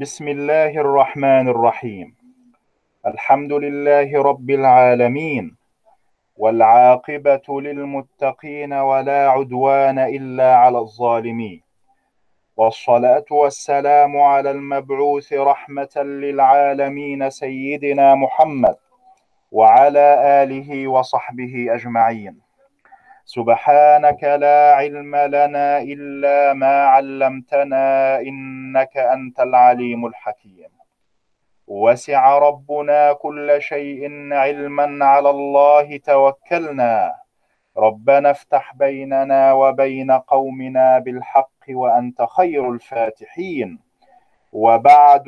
بسم الله الرحمن الرحيم. الحمد لله رب العالمين والعاقبة للمتقين ولا عدوان إلا على الظالمين. والصلاة والسلام على المبعوث رحمة للعالمين سيدنا محمد وعلى آله وصحبه أجمعين. سبحانك لا علم لنا إلا ما علمتنا إنك أنت العليم الحكيم. وسع ربنا كل شيء علما على الله توكلنا. ربنا افتح بيننا وبين قومنا بالحق وأنت خير الفاتحين. وبعد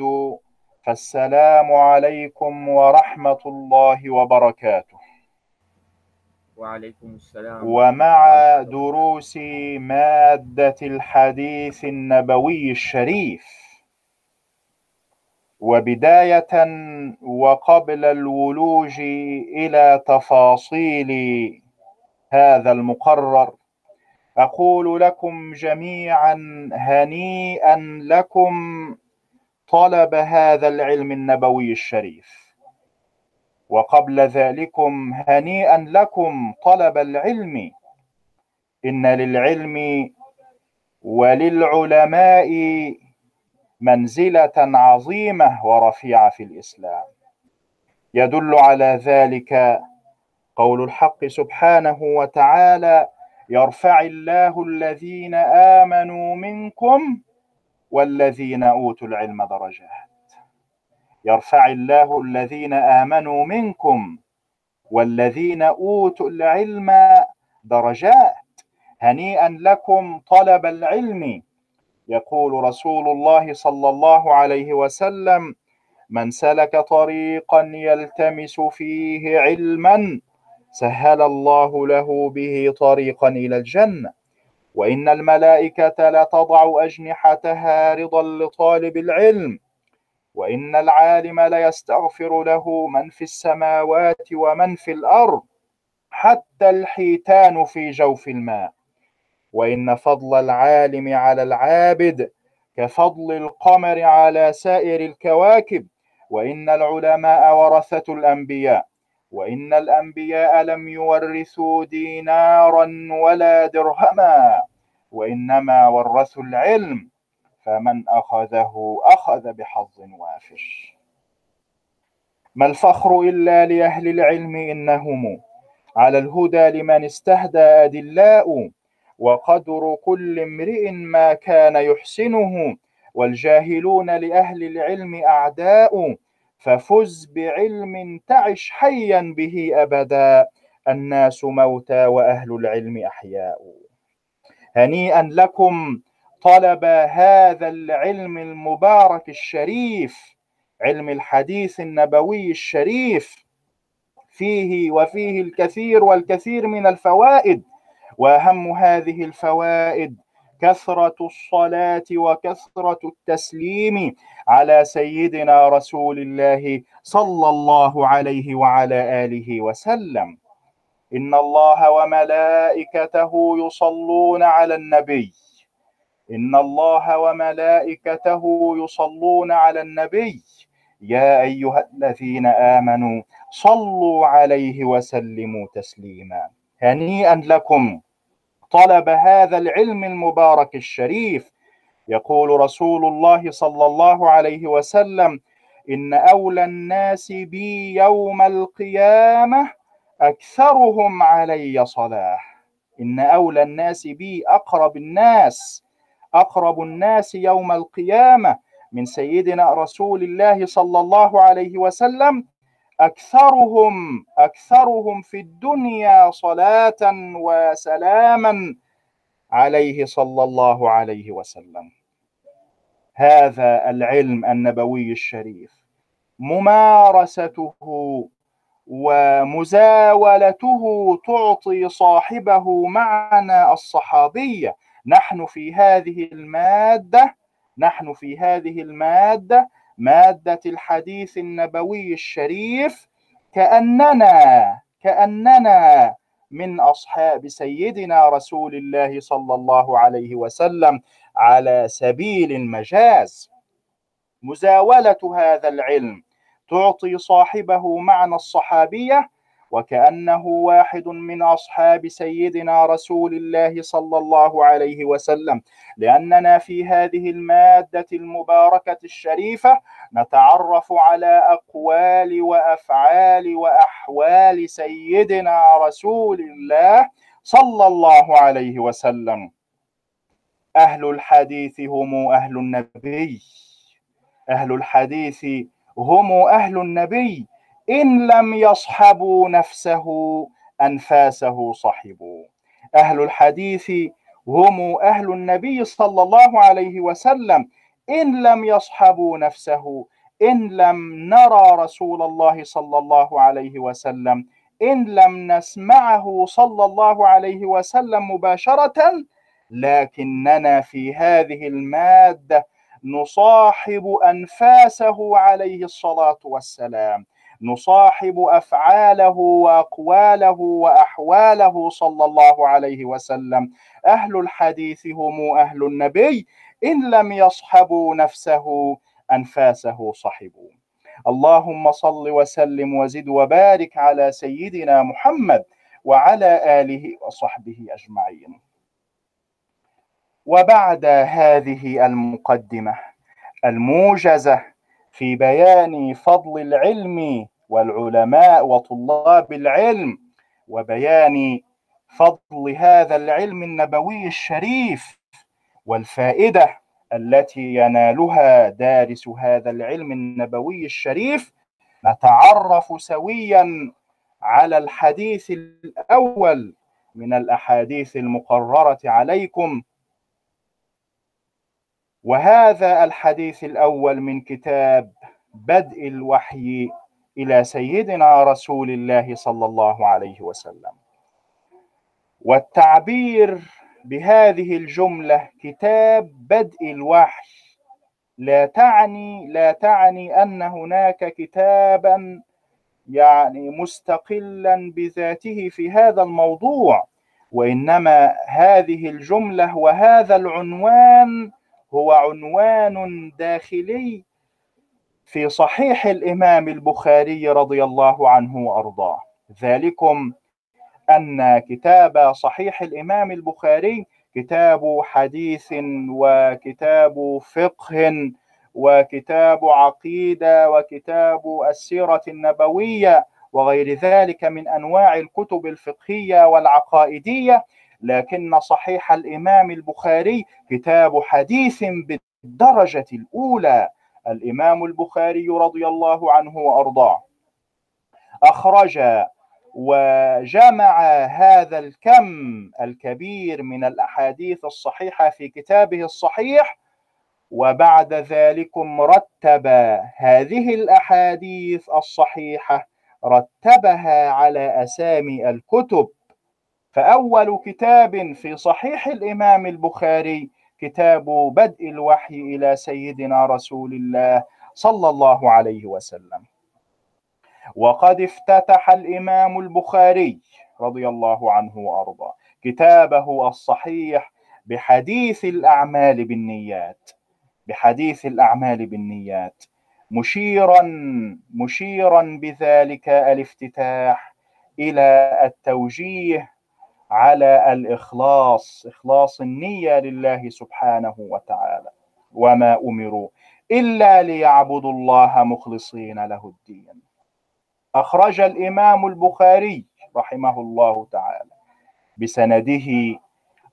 فالسلام عليكم ورحمة الله وبركاته. وعليكم السلام ومع دروس مادة الحديث النبوي الشريف. وبداية وقبل الولوج إلى تفاصيل هذا المقرر أقول لكم جميعا هنيئا لكم طلب هذا العلم النبوي الشريف. وقبل ذلكم هنيئا لكم طلب العلم. إن للعلم وللعلماء منزلة عظيمة ورفيعة في الإسلام. يدل على ذلك قول الحق سبحانه وتعالى يرفع الله الذين آمنوا منكم والذين أوتوا العلم درجات. يرفع الله الذين آمنوا منكم والذين أوتوا العلم درجات هنيئا لكم طلب العلم. يقول رسول الله صلى الله عليه وسلم من سلك طريقا يلتمس فيه علما سهل الله له به طريقا إلى الجنة. وإن الملائكة لتضع أجنحتها رضا لطالب العلم وإن العالم ليستغفر له من في السماوات ومن في الأرض حتى الحيتان في جوف الماء. وإن فضل العالم على العابد كفضل القمر على سائر الكواكب. وإن العلماء ورثة الأنبياء. وإن الأنبياء لم يورثوا دينارا ولا درهما. وإنما ورثوا العلم فمن أخذه أخذ بحظ وافر. ما الفخر إلا لأهل العلم إنهم على الهدى لمن استهدى أدلاء وقدر كل امرئ ما كان يحسنه والجاهلون لأهل العلم أعداء ففز بعلم تعش حيا به أبدا. الناس موتى وأهل العلم أحياء. هنيئا لكم طلب هذا العلم المبارك الشريف علم الحديث النبوي الشريف. فيه وفيه الكثير والكثير من الفوائد وأهم هذه الفوائد كثرة الصلاة وكثرة التسليم على سيدنا رسول الله صلى الله عليه وعلى آله وسلم. إن الله وملائكته يصلون على النبي. إن الله وملائكته يصلون على النبي. يا أيها الذين آمنوا صلوا عليه وسلموا تسليما. هنيئا لكم طلب هذا العلم المبارك الشريف. يقول رسول الله صلى الله عليه وسلم إن أولى الناس بي يوم القيامة أكثرهم علي صلاة إن أولى الناس بي أقرب الناس. أقرب الناس يوم القيامة من سيدنا رسول الله صلى الله عليه وسلم أكثرهم أكثرهم في الدنيا صلاة وسلاما عليه صلى الله عليه وسلم. هذا العلم النبوي الشريف. ممارسته ومزاولته تعطي صاحبه معنى الصحابية. نحن في هذه المادة نحن في هذه المادة مادة الحديث النبوي الشريف كأننا كأننا من أصحاب سيدنا رسول الله صلى الله عليه وسلم على سبيل المجاز. مزاولة هذا العلم تعطي صاحبه معنى الصحابية وكأنه واحد من أصحاب سيدنا رسول الله صلى الله عليه وسلم. لأننا في هذه المادة المباركة الشريفة نتعرف على أقوال وأفعال وأحوال سيدنا رسول الله صلى الله عليه وسلم. أهل الحديث هم أهل النبي. أهل الحديث هم أهل النبي. إن لم يصحبوا نفسه أنفاسه صحبوا. أهل الحديث هم أهل النبي صلى الله عليه وسلم. إن لم يصحبوا نفسه إن لم نرى رسول الله صلى الله عليه وسلم. إن لم نسمعه صلى الله عليه وسلم مباشرة لكننا في هذه المادة نصاحب أنفاسه عليه الصلاة والسلام. نصاحب أفعاله وأقواله وأحواله صلى الله عليه وسلم. أهل الحديث هم أهل النبي. إن لم يصحبوا نفسه أنفاسه صحبوا. اللهم صل وسلم وزد وبارك على سيدنا محمد وعلى آله وصحبه أجمعين. وبعد هذه المقدمة الموجزة في بيان فضل العلم والعلماء وطلاب العلم وبيان فضل هذا العلم النبوي الشريف والفائدة التي ينالها دارس هذا العلم النبوي الشريف. نتعرف سويا على الحديث الأول من الأحاديث المقررة عليكم. وهذا الحديث الأول من كتاب بدء الوحي إلى سيدنا رسول الله صلى الله عليه وسلم. والتعبير بهذه الجملة كتاب بدء الوحي. لا تعني لا تعني أن هناك كتابا يعني مستقلا بذاته في هذا الموضوع وإنما هذه الجملة وهذا العنوان هو عنوان داخلي في صحيح الإمام البخاري رضي الله عنه وأرضاه. ذلكم أن كتاب صحيح الإمام البخاري كتاب حديث وكتاب فقه وكتاب عقيدة وكتاب السيرة النبوية وغير ذلك من أنواع الكتب الفقهية والعقائدية لكن صحيح الإمام البخاري كتاب حديث بالدرجة الأولى الإمام البخاري رضي الله عنه وأرضاه. أخرج وجمع هذا الكم الكبير من الأحاديث الصحيحة في كتابه الصحيح وبعد ذلك رتب هذه الأحاديث الصحيحة رتبها على أسامي الكتب. فأول كتاب في صحيح الإمام البخاري كتاب بدء الوحي إلى سيدنا رسول الله صلى الله عليه وسلم. وقد افتتح الإمام البخاري رضي الله عنه وأرضاه كتابه الصحيح بحديث الأعمال بالنيات بحديث الأعمال بالنيات. مشيرا مشيرا بذلك الافتتاح إلى التوجيه على الإخلاص إخلاص النية لله سبحانه وتعالى. وما أمروا إلا ليعبدوا الله مخلصين له الدين. أخرج الإمام البخاري رحمه الله تعالى بسنده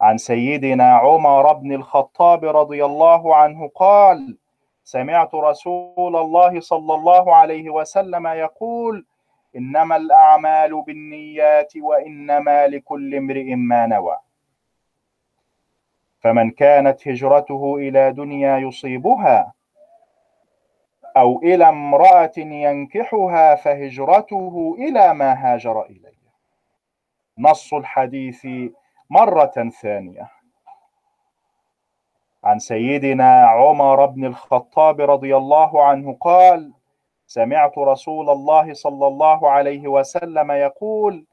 عن سيدنا عمر بن الخطاب رضي الله عنه قال سمعت رسول الله صلى الله عليه وسلم يقول إنما الأعمال بالنيات وإنما لكل امرئ ما نوى. فمن كانت هجرته إلى دنيا يصيبها أو إلى امرأة ينكحها فهجرته إلى ما هاجر إليه. نص الحديث مرة ثانية. عن سيدنا عمر بن الخطاب رضي الله عنه قال سمعت رسول الله صلى الله عليه وسلم يقول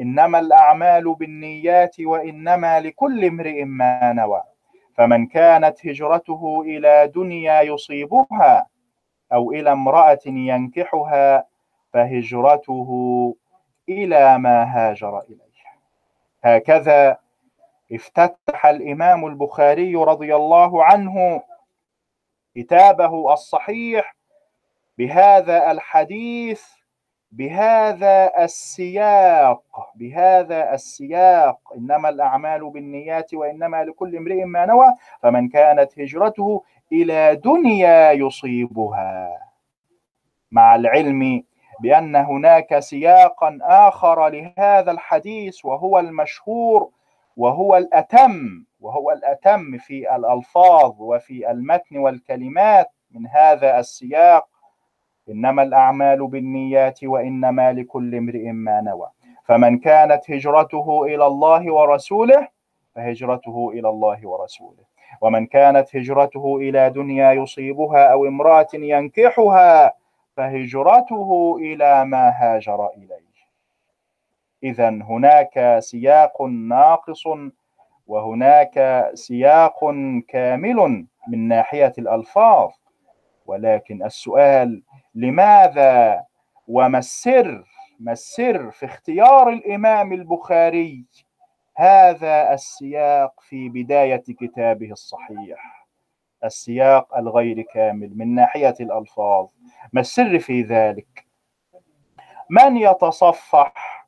إنما الأعمال بالنيات وإنما لكل امرئ ما نوى. فمن كانت هجرته إلى دنيا يصيبها أو إلى امرأة ينكحها فهجرته إلى ما هاجر إليه. هكذا افتتح الإمام البخاري رضي الله عنه كتابه الصحيح بهذا الحديث بهذا السياق بهذا السياق. إنما الأعمال بالنيات وإنما لكل امرئ ما نوى فمن كانت هجرته إلى دنيا يصيبها. مع العلم بأن هناك سياقا آخر لهذا الحديث وهو المشهور وهو الأتم وهو الأتم في الألفاظ وفي المتن والكلمات من هذا السياق. إنما الأعمال بالنيات وإنما لكل امرئ ما نوى. فمن كانت هجرته إلى الله ورسوله فهجرته إلى الله ورسوله. ومن كانت هجرته إلى دنيا يصيبها أو امرأة ينكحها فهجرته إلى ما هاجر إليه. اذا هناك سياق ناقص وهناك سياق كامل من ناحية الألفاظ. ولكن السؤال لماذا وما السر ما السر في اختيار الإمام البخاري هذا السياق في بداية كتابه الصحيح؟ السياق الغير كامل من ناحية الألفاظ. ما السر في ذلك؟ من يتصفح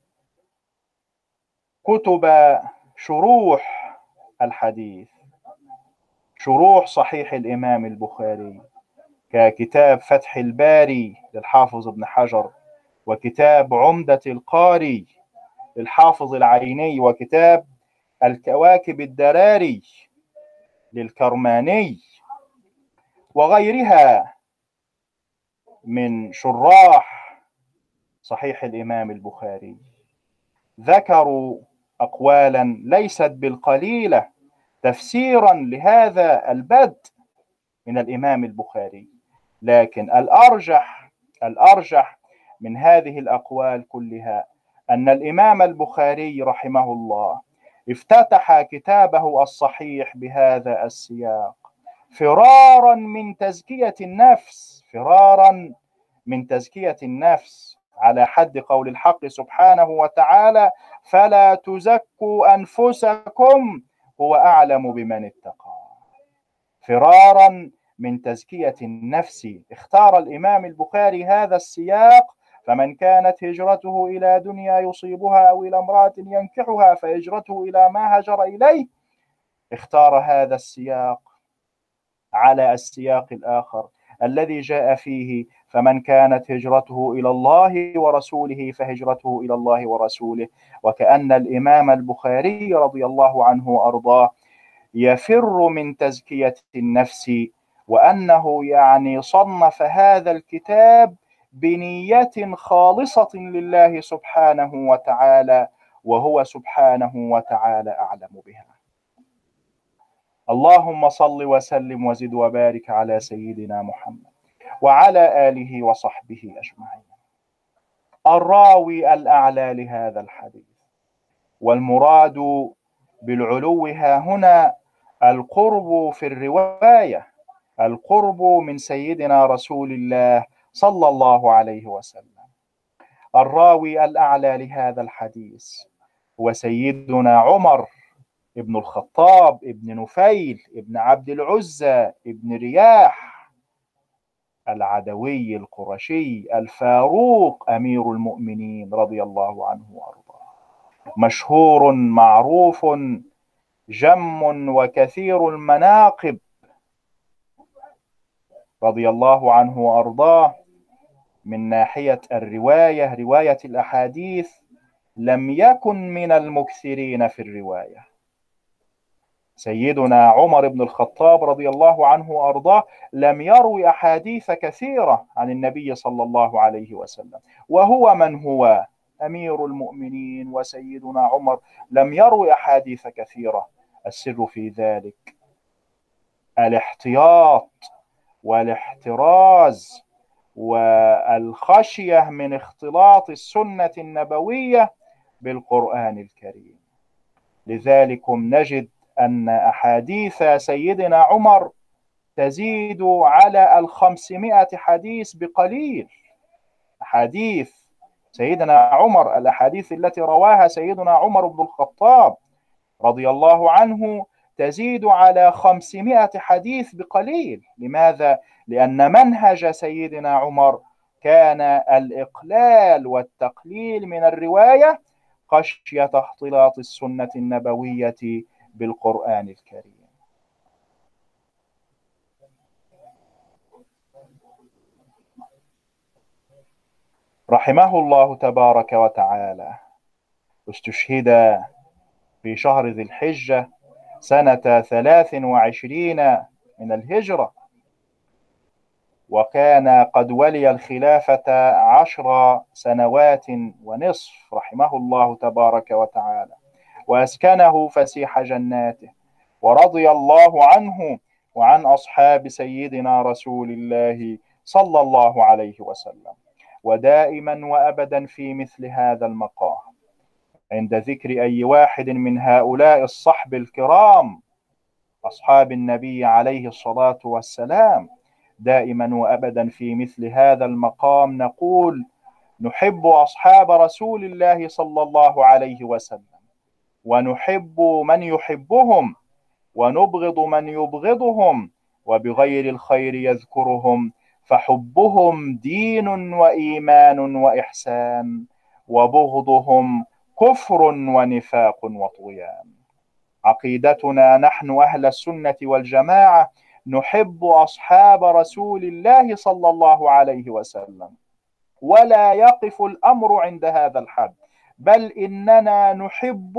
كتب شروح الحديث؟ شروح صحيح الإمام البخاري. ككتاب فتح الباري للحافظ ابن حجر وكتاب عمدة القاري للحافظ العيني وكتاب الكواكب الدراري للكرماني وغيرها من شراح صحيح الإمام البخاري. ذكروا أقوالا ليست بالقليلة تفسيرا لهذا البدء من الإمام البخاري. لكن الأرجح الأرجح من هذه الأقوال كلها أن الإمام البخاري رحمه الله افتتح كتابه الصحيح بهذا السياق. فرارا من تزكية النفس فرارا من تزكية النفس على حد قول الحق سبحانه وتعالى فلا تزكوا أنفسكم هو أعلم بمن اتقى. فرارا من تزكية النفس. اختار الإمام البخاري هذا السياق فمن كانت هجرته إلى دنيا يصيبها أو إلى امرأة ينكحها فهجرته إلى ما هجر إليه. اختار هذا السياق على السياق الآخر الذي جاء فيه فمن كانت هجرته إلى الله ورسوله فهجرته إلى الله ورسوله. وكأن الإمام البخاري رضي الله عنه وأرضاه يفر من تزكية النفس وأنه يعني صنف هذا الكتاب بنية خالصة لله سبحانه وتعالى وهو سبحانه وتعالى أعلم بها. اللهم صل وسلم وزد وبارك على سيدنا محمد وعلى آله وصحبه أجمعين. الراوي الأعلى لهذا الحديث والمراد بالعلو ها هنا القرب في الرواية. القرب من سيدنا رسول الله صلى الله عليه وسلم. الراوي الأعلى لهذا الحديث هو سيدنا عمر ابن الخطاب ابن نفيل ابن عبد العزى ابن رياح العدوي القرشي الفاروق أمير المؤمنين رضي الله عنه وأرضاه. مشهور معروف جم وكثير المناقب رضي الله عنه وأرضاه من ناحية الرواية رواية الأحاديث لم يكن من المكثرين في الرواية. سيدنا عمر بن الخطاب رضي الله عنه وأرضاه لم يروي أحاديث كثيرة عن النبي صلى الله عليه وسلم. وهو من هو؟ أمير المؤمنين وسيدنا عمر. لم يروي أحاديث كثيرة. السر في ذلك الاحتياط. والاحتراز والخشية من اختلاط السنة النبوية بالقرآن الكريم. لذلك نجد أن أحاديث سيدنا عمر تزيد على الخمسمائة حديث بقليل. حديث سيدنا عمر الأحاديث التي رواها سيدنا عمر بن الخطاب رضي الله عنه تزيد على خمسمائة حديث بقليل لماذا؟ لأن منهج سيدنا عمر كان الإقلال والتقليل من الرواية خشية اختلاط السنة النبوية بالقرآن الكريم رحمه الله تبارك وتعالى استشهد في شهر ذي الحجة سنة ثلاث وعشرين من الهجرة. وكان قد ولي الخلافة عشر سنوات ونصف رحمه الله تبارك وتعالى. وأسكنه فسيح جناته. ورضي الله عنه وعن أصحاب سيدنا رسول الله صلى الله عليه وسلم. ودائما وأبدا في مثل هذا المقام. عند ذكر أي واحد من هؤلاء الصحب الكرام أصحاب النبي عليه الصلاة والسلام. دائما وأبدا في مثل هذا المقام نقول نحب أصحاب رسول الله صلى الله عليه وسلم ونحب من يحبهم ونبغض من يبغضهم وبغير الخير يذكرهم فحبهم دين وإيمان وإحسان وبغضهم كفر ونفاق وطغيان. عقيدتنا نحن أهل السنة والجماعة نحب أصحاب رسول الله صلى الله عليه وسلم. ولا يقف الأمر عند هذا الحد بل إننا نحب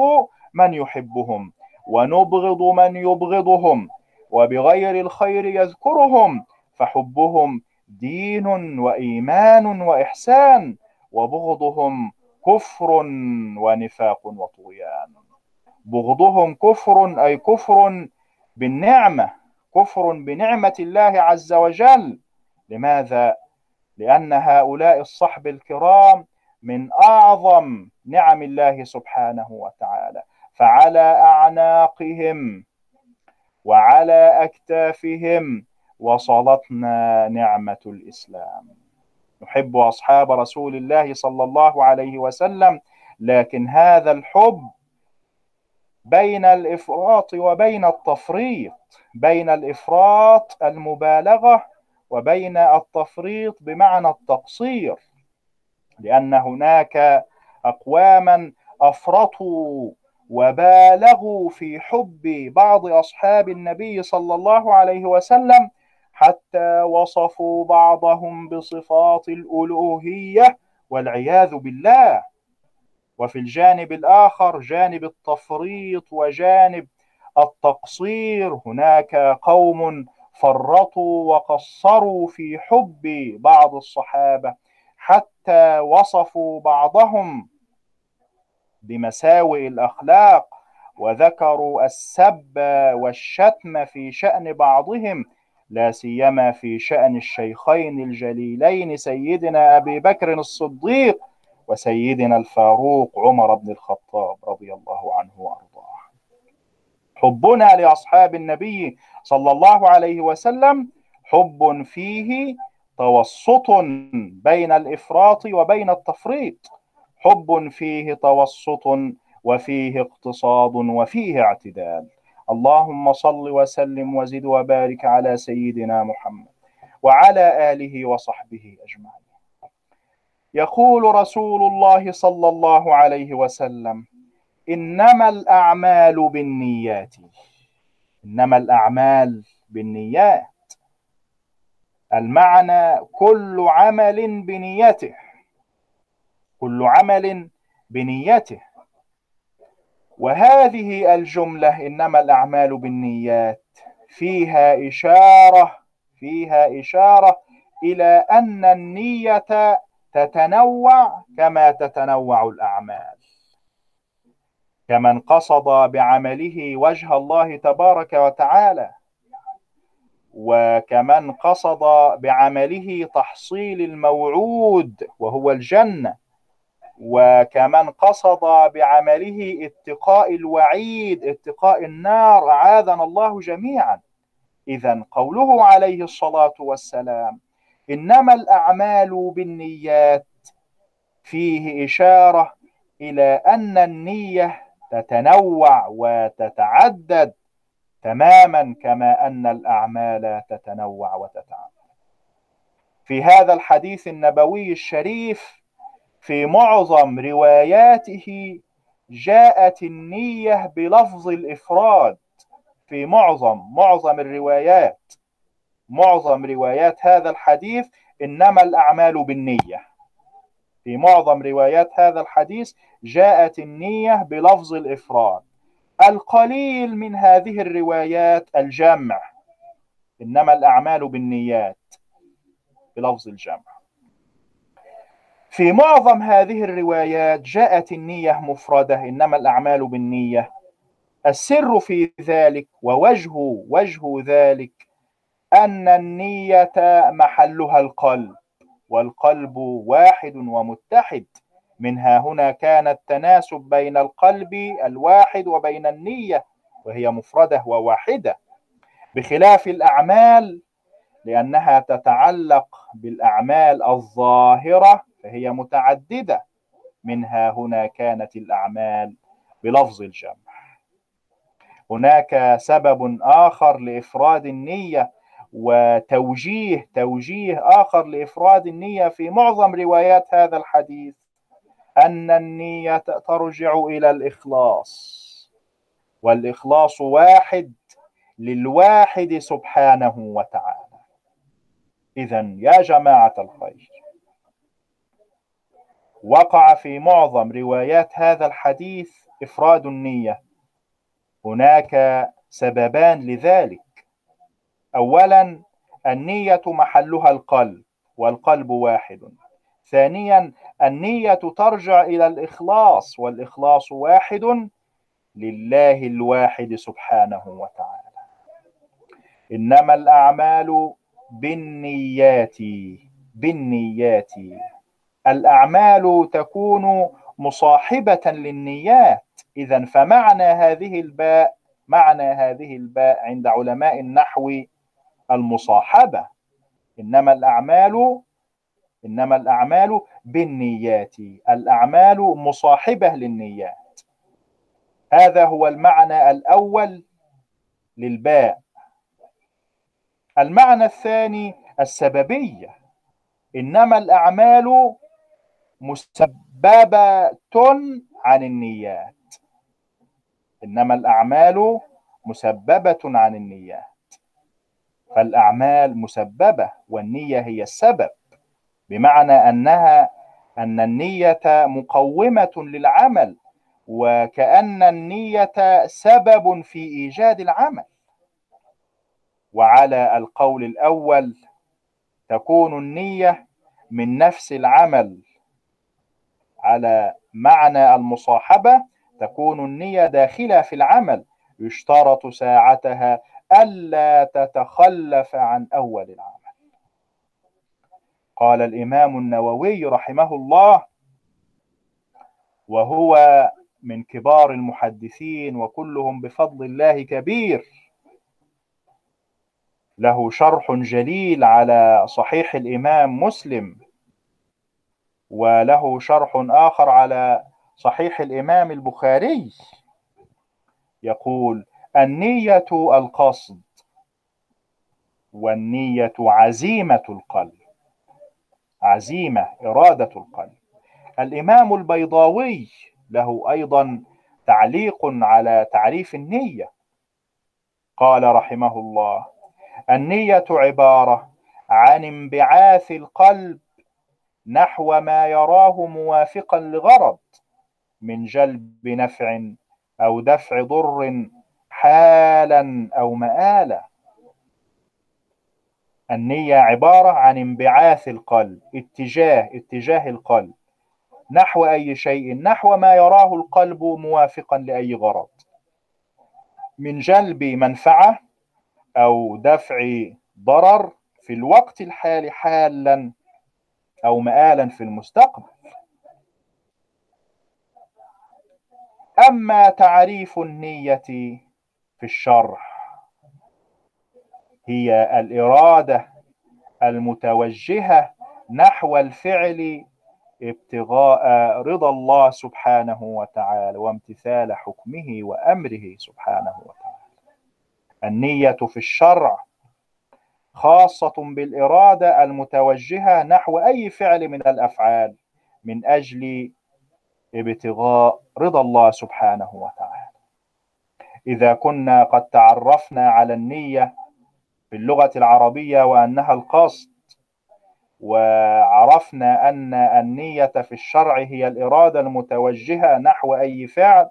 من يحبهم ونبغض من يبغضهم وبغير الخير يذكرهم فحبهم دين وإيمان وإحسان وبغضهم كفر ونفاق وطغيان. بغضهم كفر أي كفر بالنعمة كفر بنعمة الله عز وجل. لماذا؟ لأن هؤلاء الصحب الكرام من أعظم نعم الله سبحانه وتعالى. فعلى أعناقهم وعلى أكتافهم وصلتنا نعمة الإسلام. نحب أصحاب رسول الله صلى الله عليه وسلم لكن هذا الحب بين الإفراط وبين التفريط بين الإفراط المبالغة وبين التفريط بمعنى التقصير لأن هناك أقواما أفرطوا وبالغوا في حب بعض أصحاب النبي صلى الله عليه وسلم حتى وصفوا بعضهم بصفات الألوهية والعياذ بالله. وفي الجانب الآخر جانب التفريط وجانب التقصير. هناك قوم فرطوا وقصروا في حب بعض الصحابة حتى وصفوا بعضهم بمساوئ الأخلاق وذكروا السب والشتم في شأن بعضهم لا سيما في شأن الشيخين الجليلين سيدنا أبي بكر الصديق وسيدنا الفاروق عمر بن الخطاب رضي الله عنه وأرضاه. حبنا لأصحاب النبي صلى الله عليه وسلم حب فيه توسط بين الإفراط وبين التفريط. حب فيه توسط وفيه اقتصاد وفيه اعتدال. اللهم صل وسلم وزد وبارك على سيدنا محمد وعلى آله وصحبه أجمعين. يقول رسول الله صلى الله عليه وسلم إنما الأعمال بالنيات. إنما الأعمال بالنيات. المعنى كل عمل بنيته. كل عمل بنيته. وهذه الجملة إنما الأعمال بالنيات. فيها إشارة فيها إشارة إلى أن النية تتنوع كما تتنوع الأعمال. كمن قصد بعمله وجه الله تبارك وتعالى وكمن قصد بعمله تحصيل الموعود وهو الجنة وكمن قصد بعمله اتقاء الوعيد اتقاء النار أعاذنا الله جميعا. إذا قوله عليه الصلاة والسلام إنما الأعمال بالنيات. فيه إشارة إلى أن النية تتنوع وتتعدد تماما كما أن الأعمال تتنوع وتتعدد. في هذا الحديث النبوي الشريف في معظم رواياته جاءت النية بلفظ الإفراد. في معظم معظم الروايات معظم روايات هذا الحديث إنما الأعمال بالنية. في معظم روايات هذا الحديث جاءت النية بلفظ الإفراد. القليل من هذه الروايات الجمع. إنما الأعمال بالنيات بلفظ الجمع. في معظم هذه الروايات جاءت النية مفردة إنما الأعمال بالنية. السر في ذلك ووجه وجه ذلك أن النية محلها القلب والقلب واحد ومتحد. منها هنا كان التناسب بين القلب الواحد وبين النية وهي مفردة وواحدة. بخلاف الأعمال لأنها تتعلق بالأعمال الظاهرة فهي متعددة منها هنا كانت الأعمال بلفظ الجمع. هناك سبب آخر لإفراد النية وتوجيه توجيه آخر لإفراد النية في معظم روايات هذا الحديث أن النية ترجع إلى الإخلاص. والإخلاص واحد للواحد سبحانه وتعالى. إذا يا جماعة الخير وقع في معظم روايات هذا الحديث إفراد النية. هناك سببان لذلك. أولا النية محلها القلب والقلب واحد. ثانيا النية ترجع إلى الإخلاص والإخلاص واحد لله الواحد سبحانه وتعالى. إنما الأعمال بالنيات بالنيات. الأعمال تكون مصاحبة للنيات. إذا فمعنى هذه الباء معنى هذه الباء عند علماء النحو المصاحبة. إنما الأعمال إنما الأعمال بالنيات. الأعمال مصاحبة للنيات. هذا هو المعنى الأول للباء. المعنى الثاني السببية. إنما الأعمال مسببة عن النيات. إنما الأعمال مسببة عن النيات. فالأعمال مسببة والنية هي السبب بمعنى أنها أن النية مقومة للعمل وكأن النية سبب في إيجاد العمل. وعلى القول الأول تكون النية من نفس العمل. على معنى المصاحبة تكون النية داخلة في العمل يشترط ساعتها ألا تتخلف عن أول العمل. قال الإمام النووي رحمه الله وهو من كبار المحدثين وكلهم بفضل الله كبير له شرح جليل على صحيح الإمام مسلم وله شرح آخر على صحيح الإمام البخاري. يقول النية القصد والنية عزيمة القلب عزيمة إرادة القلب. الإمام البيضاوي له أيضا تعليق على تعريف النية. قال رحمه الله النية عبارة عن انبعاث القلب نحو ما يراه موافقا لغرض من جلب نفع أو دفع ضر حالا أو مآلا. النية عبارة عن انبعاث القلب اتجاه اتجاه القلب. نحو أي شيء نحو ما يراه القلب موافقا لأي غرض. من جلب منفعة أو دفع ضرر في الوقت الحالي حالا أو مآلا في المستقبل. أما تعريف النية في الشرح هي الإرادة المتوجهة نحو الفعل ابتغاء رضا الله سبحانه وتعالى وامتثال حكمه وأمره سبحانه وتعالى. النية في الشرع خاصة بالإرادة المتوجهة نحو أي فعل من الأفعال من أجل ابتغاء رضا الله سبحانه وتعالى. إذا كنا قد تعرفنا على النية في اللغة العربية وأنها القصد وعرفنا أن النية في الشرع هي الإرادة المتوجهة نحو أي فعل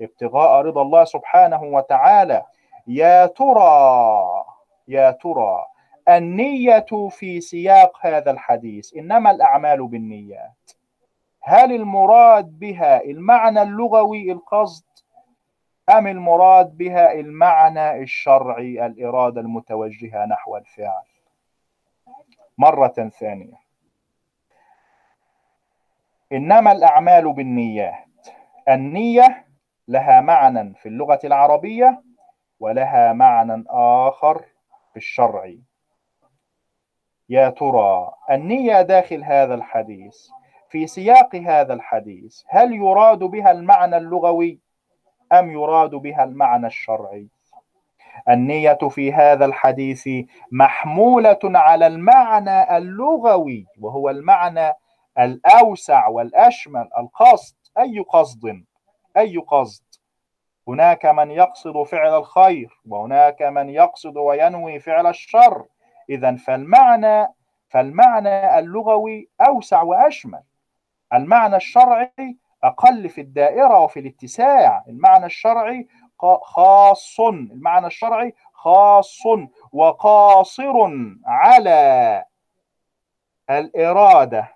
ابتغاء رضا الله سبحانه وتعالى. يا ترى يا ترى النية في سياق هذا الحديث. إنما الأعمال بالنيات. هل المراد بها المعنى اللغوي القصد أم المراد بها المعنى الشرعي الإرادة المتوجهة نحو الفعل؟ مرة ثانية. إنما الأعمال بالنيات. النية لها معنى في اللغة العربية ولها معنى آخر في الشرع. يا ترى النية داخل هذا الحديث في سياق هذا الحديث هل يراد بها المعنى اللغوي أم يراد بها المعنى الشرعي؟ النية في هذا الحديث محمولة على المعنى اللغوي وهو المعنى الأوسع والأشمل القصد. أي قصد؟ أي قصد؟ هناك من يقصد فعل الخير وهناك من يقصد وينوي فعل الشر. إذا فالمعنى فالمعنى اللغوي أوسع وأشمل. المعنى الشرعي أقل في الدائرة وفي الاتساع. المعنى الشرعي خاص. المعنى الشرعي خاص وقاصر على الإرادة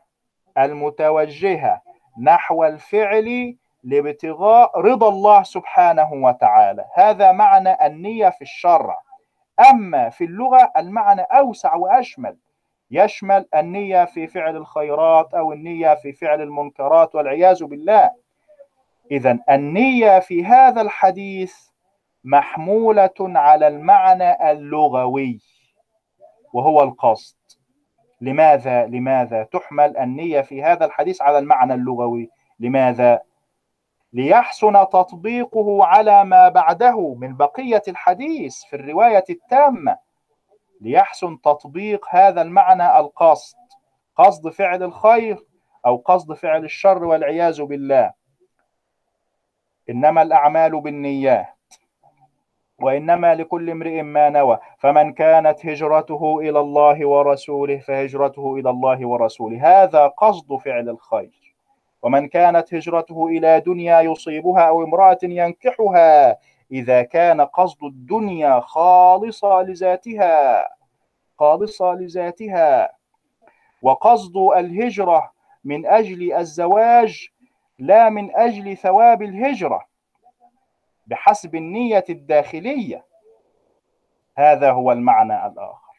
المتوجهة نحو الفعل لابتغاء رضا الله سبحانه وتعالى. هذا معنى النية في الشرع. أما في اللغة المعنى أوسع وأشمل يشمل النية في فعل الخيرات أو النية في فعل المنكرات والعياذ بالله. إذا النية في هذا الحديث محمولة على المعنى اللغوي وهو القصد. لماذا؟ لماذا تحمل النية في هذا الحديث على المعنى اللغوي؟ لماذا ليحسن تطبيقه على ما بعده من بقية الحديث في الرواية التامة. ليحسن تطبيق هذا المعنى القصد قصد فعل الخير أو قصد فعل الشر والعياذ بالله. إنما الأعمال بالنيات وإنما لكل امرئ ما نوى. فمن كانت هجرته إلى الله ورسوله فهجرته إلى الله ورسوله. هذا قصد فعل الخير. ومن كانت هجرته إلى دنيا يصيبها أو امرأة ينكحها إذا كان قصد الدنيا خالصة لذاتها خالصة لذاتها. وقصد الهجرة من أجل الزواج لا من أجل ثواب الهجرة بحسب النية الداخلية. هذا هو المعنى الآخر.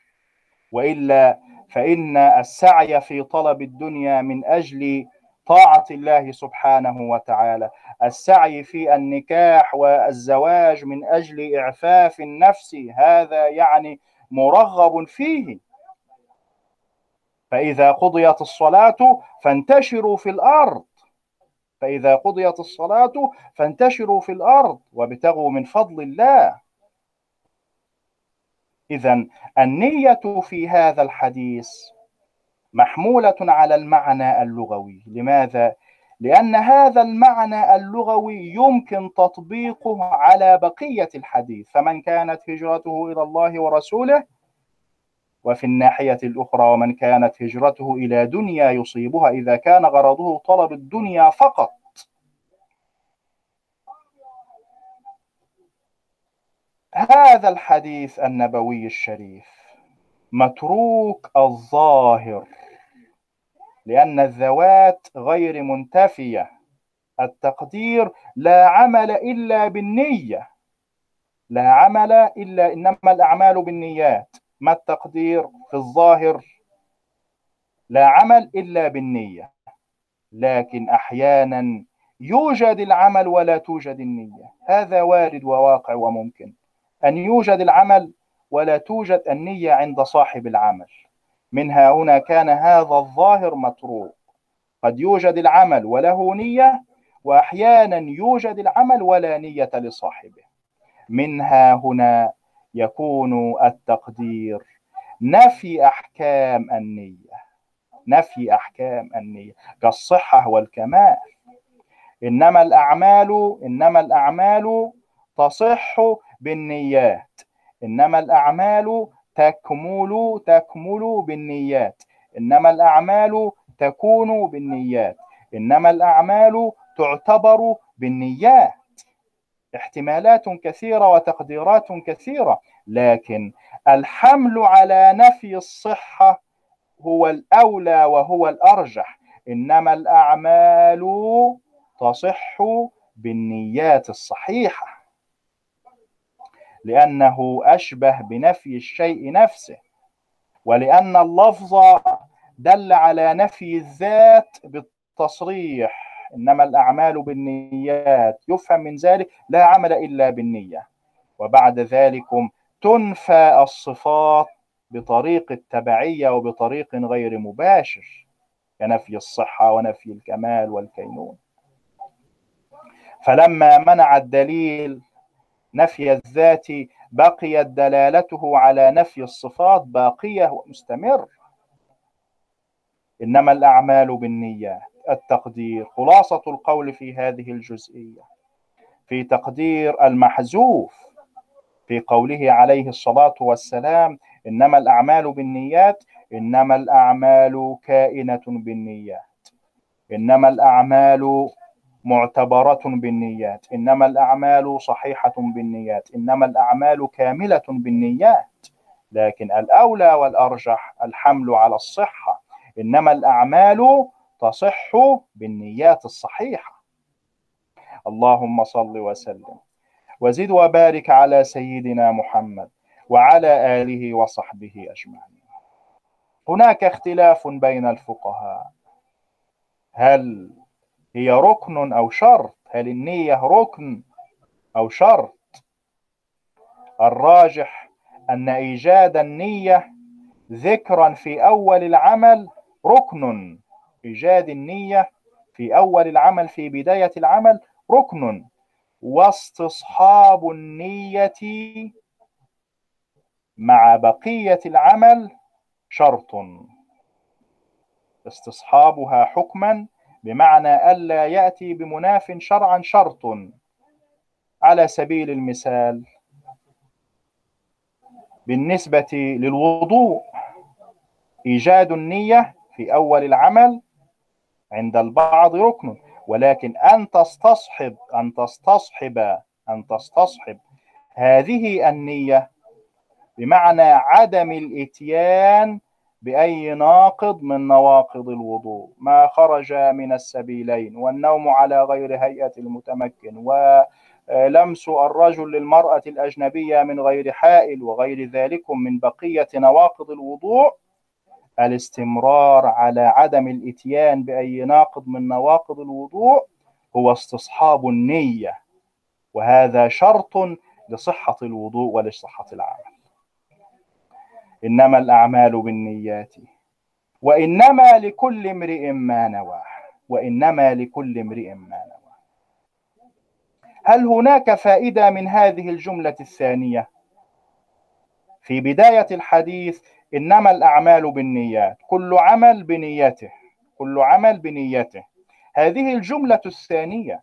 وإلا فإن السعي في طلب الدنيا من أجل طاعة الله سبحانه وتعالى. السعي في النكاح والزواج من أجل إعفاف النفس هذا يعني مرغب فيه. فإذا قضيت الصلاة فانتشروا في الأرض. فإذا قضيت الصلاة فانتشروا في الأرض وابتغوا من فضل الله. إذا النية في هذا الحديث محمولة على المعنى اللغوي. لماذا؟ لأن هذا المعنى اللغوي يمكن تطبيقه على بقية الحديث فمن كانت هجرته إلى الله ورسوله وفي الناحية الأخرى ومن كانت هجرته إلى دنيا يصيبها إذا كان غرضه طلب الدنيا فقط. هذا الحديث النبوي الشريف متروك الظاهر. لأن الذوات غير منتفية. التقدير لا عمل إلا بالنية. لا عمل إلا إنما الأعمال بالنيات. ما التقدير في الظاهر؟ لا عمل إلا بالنية. لكن أحيانا يوجد العمل ولا توجد النية. هذا وارد وواقع وممكن. أن يوجد العمل ولا توجد النية عند صاحب العمل. منها هنا كان هذا الظاهر متروك. قد يوجد العمل وله نية وأحيانا يوجد العمل ولا نية لصاحبه. منها هنا يكون التقدير نفي أحكام النية. نفي أحكام النية. كالصحة والكمال. إنما الأعمال إنما الأعمال تصح بالنيات. إنما الأعمال تكمل تكمل بالنيات. إنما الأعمال تكون بالنيات. إنما الأعمال تعتبر بالنيات. احتمالات كثيرة وتقديرات كثيرة لكن الحمل على نفي الصحة هو الأولى وهو الأرجح. إنما الأعمال تصح بالنيات الصحيحة. لأنه أشبه بنفي الشيء نفسه ولأن اللفظ دل على نفي الذات بالتصريح. إنما الأعمال بالنيات يفهم من ذلك لا عمل إلا بالنية. وبعد ذلك تنفى الصفات بطريق التبعية وبطريق غير مباشر كنفي الصحة ونفي الكمال والكينون. فلما منع الدليل نفي الذات بقيت دلالته على نفي الصفات باقية ومستمرة إنما الأعمال بالنيات التقدير خلاصة القول في هذه الجزئية في تقدير المحذوف في قوله عليه الصلاة والسلام إنما الأعمال بالنيات إنما الأعمال كائنة بالنيات. إنما الأعمال معتبرة بالنيات إنما الأعمال صحيحة بالنيات إنما الأعمال كاملة بالنيات. لكن الأولى والأرجح الحمل على الصحة إنما الأعمال تصح بالنيات الصحيحة. اللهم صل وسلم. وزد وبارك على سيدنا محمد وعلى آله وصحبه أجمعين. هناك اختلاف بين الفقهاء. هل هي ركن أو شرط. هل النية ركن أو شرط؟ الراجح أن إيجاد النية ذكرا في أول العمل ركن. إيجاد النية في أول العمل في بداية العمل ركن. واستصحاب النية مع بقية العمل شرط. استصحابها حكما بمعنى ألا يأتي بمناف شرعا شرط على سبيل المثال بالنسبة للوضوء إيجاد النية في أول العمل عند البعض ركن ولكن أن تستصحب أن تستصحب أن تستصحب هذه النية بمعنى عدم الإتيان بأي ناقض من نواقض الوضوء. ما خرج من السبيلين والنوم على غير هيئة المتمكن ولمس الرجل للمرأة الأجنبية من غير حائل وغير ذلك من بقية نواقض الوضوء. الاستمرار على عدم الإتيان بأي ناقض من نواقض الوضوء هو استصحاب النية وهذا شرط لصحة الوضوء ولصحة العمل. إنما الأعمال بالنيات. وإنما لكل امرئ ما نوى. وإنما لكل امرئ ما نوى. هل هناك فائدة من هذه الجملة الثانية؟ في بداية الحديث إنما الأعمال بالنيات. كل عمل بنيته كل عمل بنيته هذه الجملة الثانية.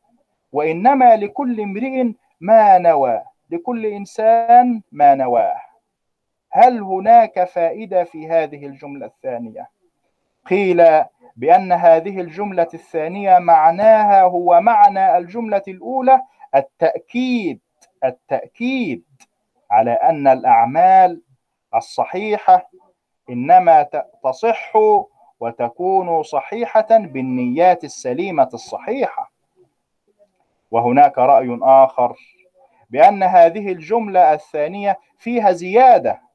وإنما لكل امرئ ما نوى. لكل إنسان ما نواه. هل هناك فائدة في هذه الجملة الثانية؟ قيل بأن هذه الجملة الثانية معناها هو معنى الجملة الأولى التأكيد التأكيد على أن الأعمال الصحيحة إنما تصح وتكون صحيحة بالنيات السليمة الصحيحة. وهناك رأي آخر بأن هذه الجملة الثانية فيها زيادة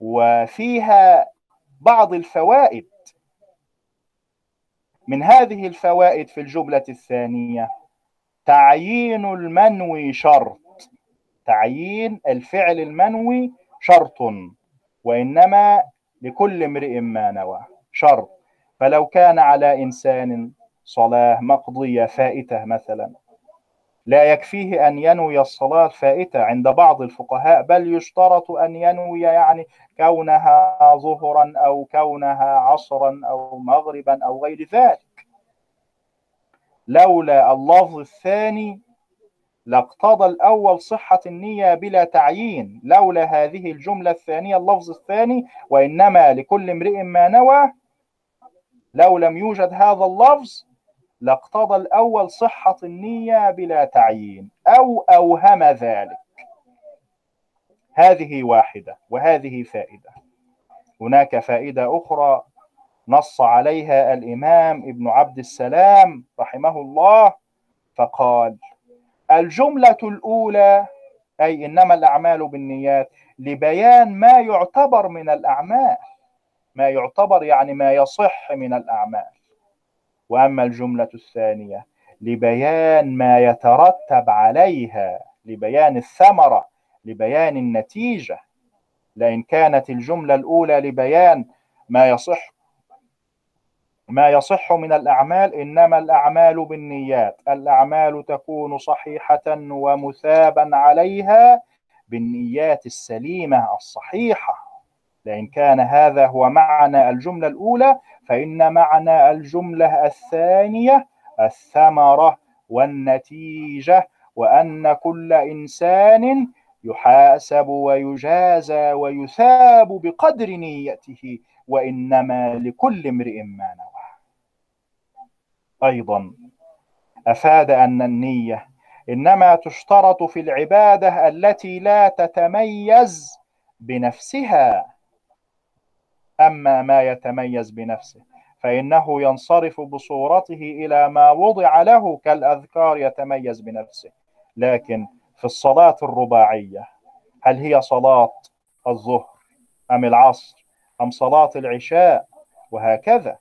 وفيها بعض الفوائد من هذه الفوائد في الجملة الثانية. تعيين المنوي شرط. تعيين الفعل المنوي شرط وإنما لكل امرئ ما نوى. شرط. فلو كان على إنسان صلاة مقضية فائتة مثلا لا يكفيه أن ينوي الصلاة فائتة عند بعض الفقهاء بل يشترط أن ينوي يعني كونها ظهرا أو كونها عصرا أو مغربا أو غير ذلك. لولا اللفظ الثاني لاقتضى الأول صحة النية بلا تعيين. لولا هذه الجملة الثانية اللفظ الثاني وإنما لكل امرئ ما نوى لو لم يوجد هذا اللفظ لاقتضى الأول صحة النية بلا تعيين أو أوهم ذلك. هذه واحدة وهذه فائدة. هناك فائدة أخرى نص عليها الإمام ابن عبد السلام رحمه الله فقال الجملة الأولى أي إنما الأعمال بالنيات لبيان ما يعتبر من الأعمال. ما يعتبر يعني ما يصح من الأعمال. وأما الجملة الثانية لبيان ما يترتب عليها لبيان الثمرة لبيان النتيجة. لأن كانت الجملة الأولى لبيان ما يصح ما يصح من الأعمال إنما الأعمال بالنيات. الأعمال تكون صحيحة ومثابا عليها بالنيات السليمة الصحيحة. لأن كان هذا هو معنى الجملة الأولى فإن معنى الجملة الثانية الثمرة والنتيجة وأن كل إنسان يحاسب ويجازى ويثاب بقدر نيته وإنما لكل امرئ ما نوى. أيضا أفاد أن النية إنما تشترط في العبادة التي لا تتميز بنفسها. أما ما يتميز بنفسه فإنه ينصرف بصورته إلى ما وضع له كالأذكار يتميز بنفسه. لكن في الصلاة الرباعية هل هي صلاة الظهر أم العصر أم صلاة العشاء؟ وهكذا.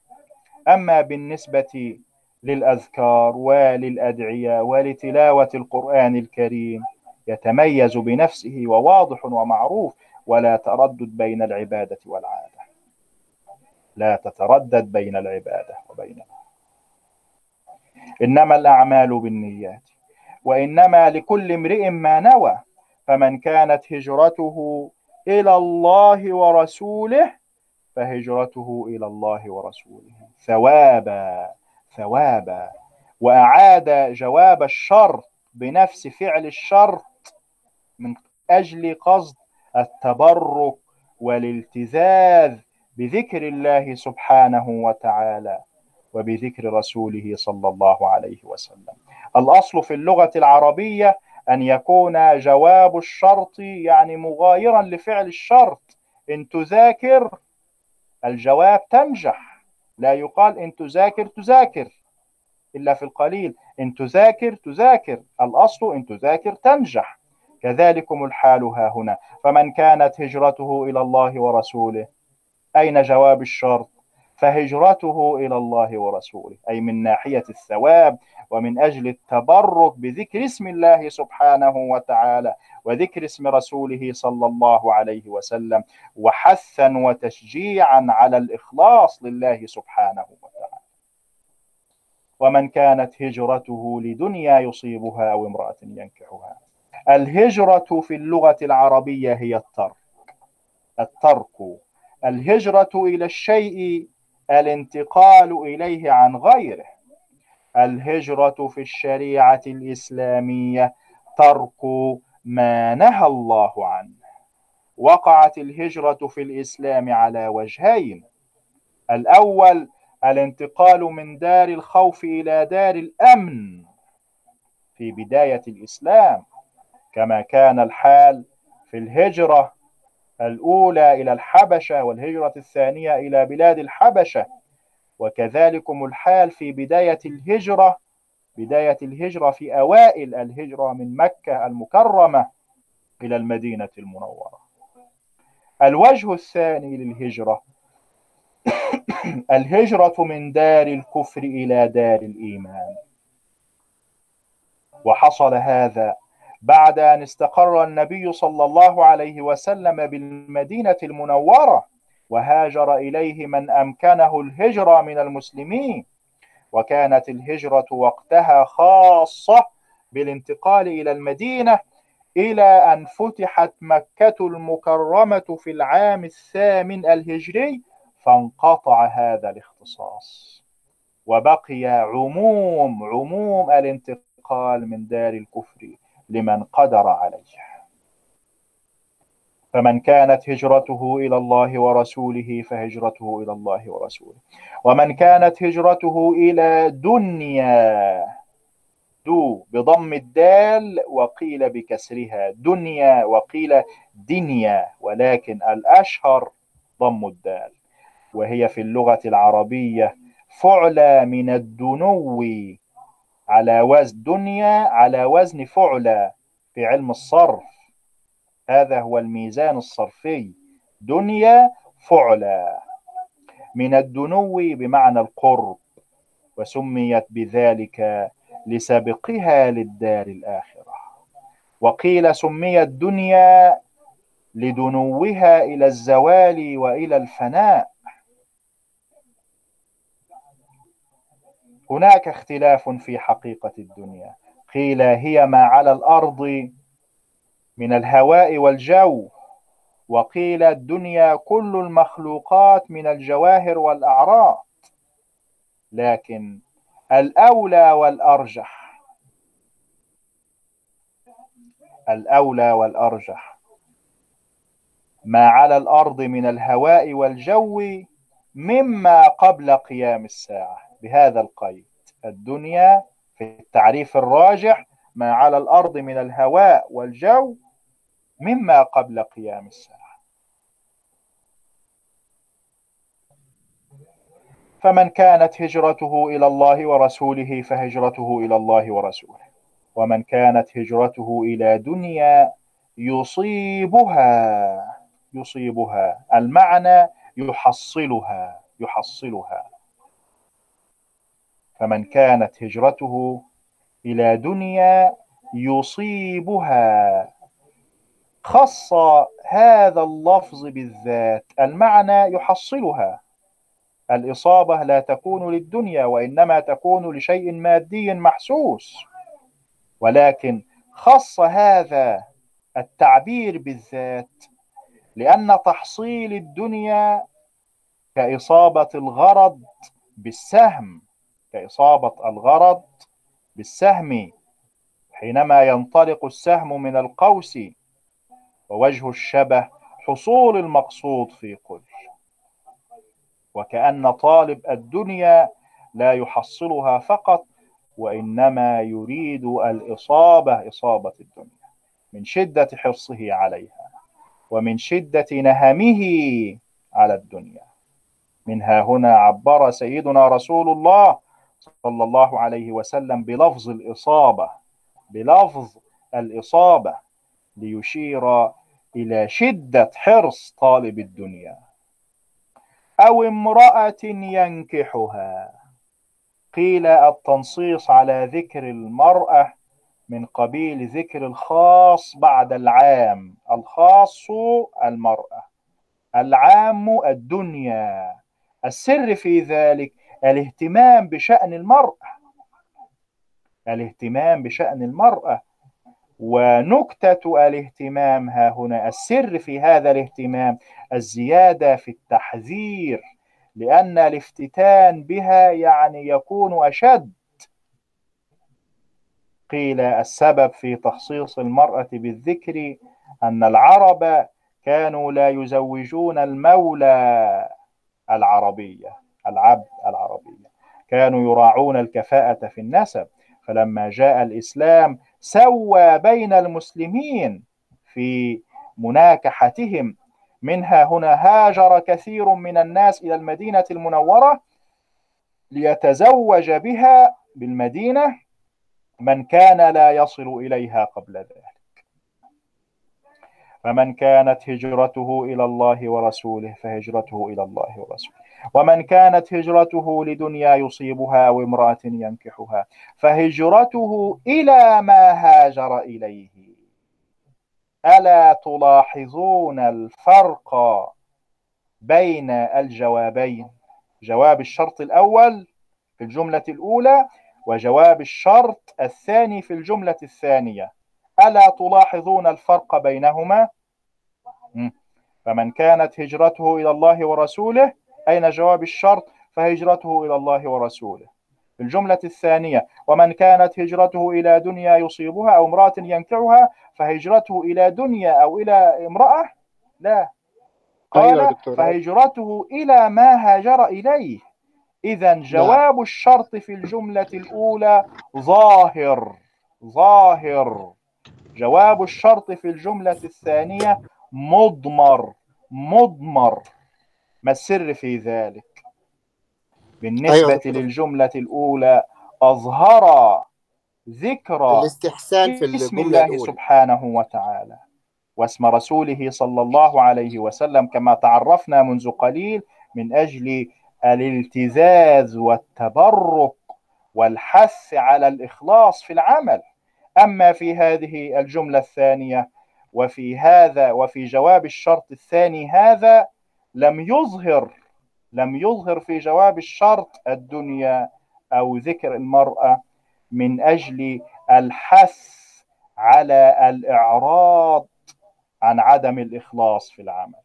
أما بالنسبة للأذكار وللأدعية ولتلاوة القرآن الكريم يتميز بنفسه وواضح ومعروف ولا تردد بين العبادة والعادة لا تتردد بين العبادة وبينها. إنما الأعمال بالنيات وإنما لكل امرئ ما نوى فمن كانت هجرته إلى الله ورسوله فهجرته إلى الله ورسوله. ثوابا ثوابا. وأعاد جواب الشرط بنفس فعل الشرط من أجل قصد التبرك والالتذاذ بذكر الله سبحانه وتعالى وبذكر رسوله صلى الله عليه وسلم. الأصل في اللغة العربية أن يكون جواب الشرط يعني مغايرا لفعل الشرط. إن تذاكر الجواب تنجح. لا يقال إن تذاكر تذاكر إلا في القليل. إن تذاكر تذاكر. الأصل إن تذاكر تنجح. كذلكم الحال ها هنا. فمن كانت هجرته إلى الله ورسوله أين جواب الشرط؟ فهجرته إلى الله ورسوله أي من ناحية الثواب ومن أجل التبرك بذكر اسم الله سبحانه وتعالى وذكر اسم رسوله صلى الله عليه وسلم وحثا وتشجيعا على الإخلاص لله سبحانه وتعالى. ومن كانت هجرته لدنيا يصيبها أو امرأة ينكحها. الهجرة في اللغة العربية هي الترك. الترك. الهجرة إلى الشيء الانتقال إليه عن غيره. الهجرة في الشريعة الإسلامية ترك ما نهى الله عنه. وقعت الهجرة في الإسلام على وجهين. الأول الانتقال من دار الخوف إلى دار الأمن في بداية الإسلام. كما كان الحال في الهجرة الأولى إلى الحبشة والهجرة الثانية إلى بلاد الحبشة. وكذلكم الحال في بداية الهجرة. بداية الهجرة في أوائل الهجرة من مكة المكرمة إلى المدينة المنورة. الوجه الثاني للهجرة. الهجرة من دار الكفر إلى دار الإيمان. وحصل هذا بعد أن استقر النبي صلى الله عليه وسلم بالمدينة المنورة وهاجر إليه من أمكنه الهجرة من المسلمين. وكانت الهجرة وقتها خاصة بالانتقال إلى المدينة إلى أن فتحت مكة المكرمة في العام الثامن الهجري فانقطع هذا الاختصاص. وبقي عموم عموم الانتقال من دار الكفر. لمن قدر عليه. فمن كانت هجرته إلى الله ورسوله فهجرته إلى الله ورسوله. ومن كانت هجرته إلى دنيا دو بضم الدال وقيل بكسرها دنيا وقيل دنيا ولكن الأشهر ضم الدال. وهي في اللغة العربية فعلى من الدنو على وزن دنيا على وزن فعلى في علم الصرف. هذا هو الميزان الصرفي. دنيا فعلى من الدنو بمعنى القرب وسميت بذلك لسابقها للدار الآخرة. وقيل سميت دنيا لدنوها إلى الزوال وإلى الفناء. هناك اختلاف في حقيقة الدنيا. قيل هي ما على الأرض من الهواء والجو وقيل الدنيا كل المخلوقات من الجواهر والأعراض. لكن الأولى والأرجح الأولى والأرجح ما على الأرض من الهواء والجو مما قبل قيام الساعة. بهذا القيد. الدنيا في التعريف الراجح ما على الأرض من الهواء والجو مما قبل قيام الساعة. فمن كانت هجرته إلى الله ورسوله فهجرته إلى الله ورسوله. ومن كانت هجرته إلى دنيا يصيبها يصيبها. المعنى يحصلها يحصلها. فمن كانت هجرته إلى دنيا يصيبها. خص هذا اللفظ بالذات. المعنى يحصلها. الإصابة لا تكون للدنيا وإنما تكون لشيء مادي محسوس. ولكن خص هذا التعبير بالذات لأن تحصيل الدنيا كإصابة الغرض بالسهم. كإصابة الغرض بالسهم حينما ينطلق السهم من القوس ووجه الشبه حصول المقصود في قل وكأن طالب الدنيا لا يحصلها فقط وإنما يريد الإصابة إصابة الدنيا من شدة حرصه عليها ومن شدة نهمه على الدنيا. منها هنا عبر سيدنا رسول الله صلى الله عليه وسلم بلفظ الإصابة بلفظ الإصابة ليشير إلى شدة حرص طالب الدنيا. أو امرأة ينكحها. قيل التنصيص على ذكر المرأة من قبيل ذكر الخاص بعد العام الخاص المرأة. العام الدنيا. السر في ذلك الاهتمام بشأن المرأة الاهتمام بشأن المرأة ونكتة الاهتمام ها هنا السر في هذا الاهتمام الزيادة في التحذير لأن الافتتان بها يعني يكون أشد. قيل السبب في تخصيص المرأة بالذكر أن العرب كانوا لا يزوجون المولى العربية. العبد العربية كانوا يراعون الكفاءة في النسب. فلما جاء الإسلام سوى بين المسلمين في مناكحتهم. منها هنا هاجر كثير من الناس إلى المدينة المنورة ليتزوج بها بالمدينة من كان لا يصل إليها قبل ذلك. فمن كانت هجرته إلى الله ورسوله فهجرته إلى الله ورسوله. ومن كانت هجرته لدنيا يصيبها أو امرأة ينكحها فهجرته إلى ما هاجر إليه. ألا تلاحظون الفرق بين الجوابين؟ جواب الشرط الأول في الجملة الأولى وجواب الشرط الثاني في الجملة الثانية. ألا تلاحظون الفرق بينهما؟ فمن كانت هجرته إلى الله ورسوله أين جواب الشرط؟ فهجرته إلى الله ورسوله. الجملة الثانية ومن كانت هجرته إلى دنيا يصيبها أو امرأة ينكعها فهجرته إلى دنيا أو إلى امرأة؟ لا. قال أيوة فهجرته إلى ما هاجر إليه. إذا. جواب الشرط في الجملة الأولى ظاهر ظاهر. جواب الشرط في الجملة الثانية مضمر مضمر. ما السر في ذلك بالنسبة أيوة. للجملة الأولى أظهر ذكر الاستحسان في اسم الله الأولى. سبحانه وتعالى واسم رسوله صلى الله عليه وسلم كما تعرفنا منذ قليل من أجل الالتزاز والتبرك والحث على الإخلاص في العمل أما في هذه الجملة الثانية وفي هذا وفي جواب الشرط الثاني هذا لم يظهر لم يظهر في جواب الشرط الدنيا أو ذكر المرأة من أجل الحث على الإعراض عن عدم الإخلاص في العمل.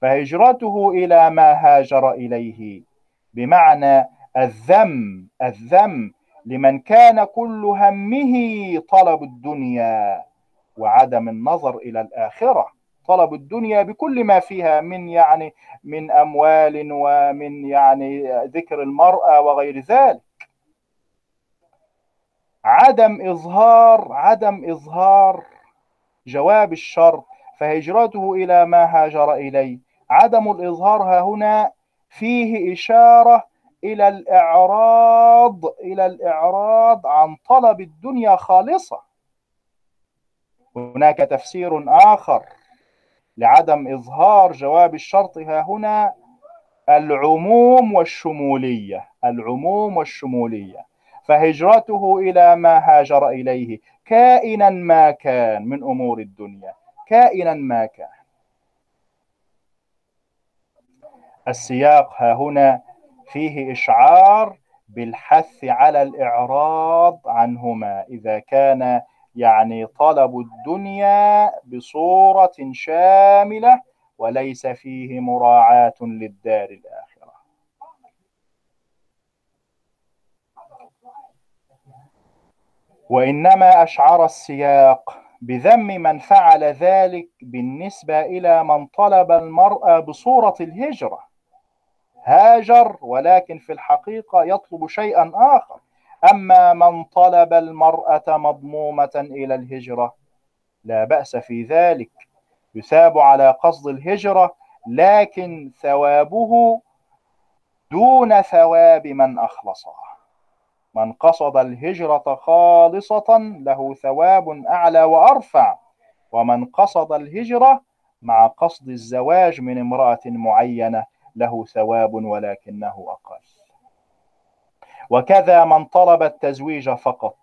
فهجرته إلى ما هاجر إليه بمعنى الذم الذم لمن كان كل همه طلب الدنيا وعدم النظر إلى الآخرة. طلب الدنيا بكل ما فيها من يعني من أموال ومن يعني ذكر المرأة وغير ذلك. عدم إظهار عدم إظهار جواب الشر فهجرته إلى ما هاجر إليه. عدم الإظهار ها هنا فيه إشارة إلى الإعراض إلى الإعراض عن طلب الدنيا خالصة. هناك تفسير آخر. لعدم إظهار جواب الشرط ها هنا العموم والشمولية العموم والشمولية. فهجرته إلى ما هاجر إليه كائنا ما كان من أمور الدنيا كائنا ما كان. السياق ها هنا فيه إشعار بالحث على الإعراض عنهما إذا كان يعني طلب الدنيا بصورة شاملة وليس فيه مراعاة للدار الآخرة. وإنما أشعر السياق بذم من فعل ذلك بالنسبة إلى من طلب المرأة بصورة الهجرة. هاجر ولكن في الحقيقة يطلب شيئا آخر. أما من طلب المرأة مضمومة إلى الهجرة لا بأس في ذلك. يثاب على قصد الهجرة لكن ثوابه دون ثواب من أخلصها. من قصد الهجرة خالصة له ثواب أعلى وأرفع. ومن قصد الهجرة مع قصد الزواج من امرأة معينة له ثواب ولكنه أقل. وكذا من طلب التزويج فقط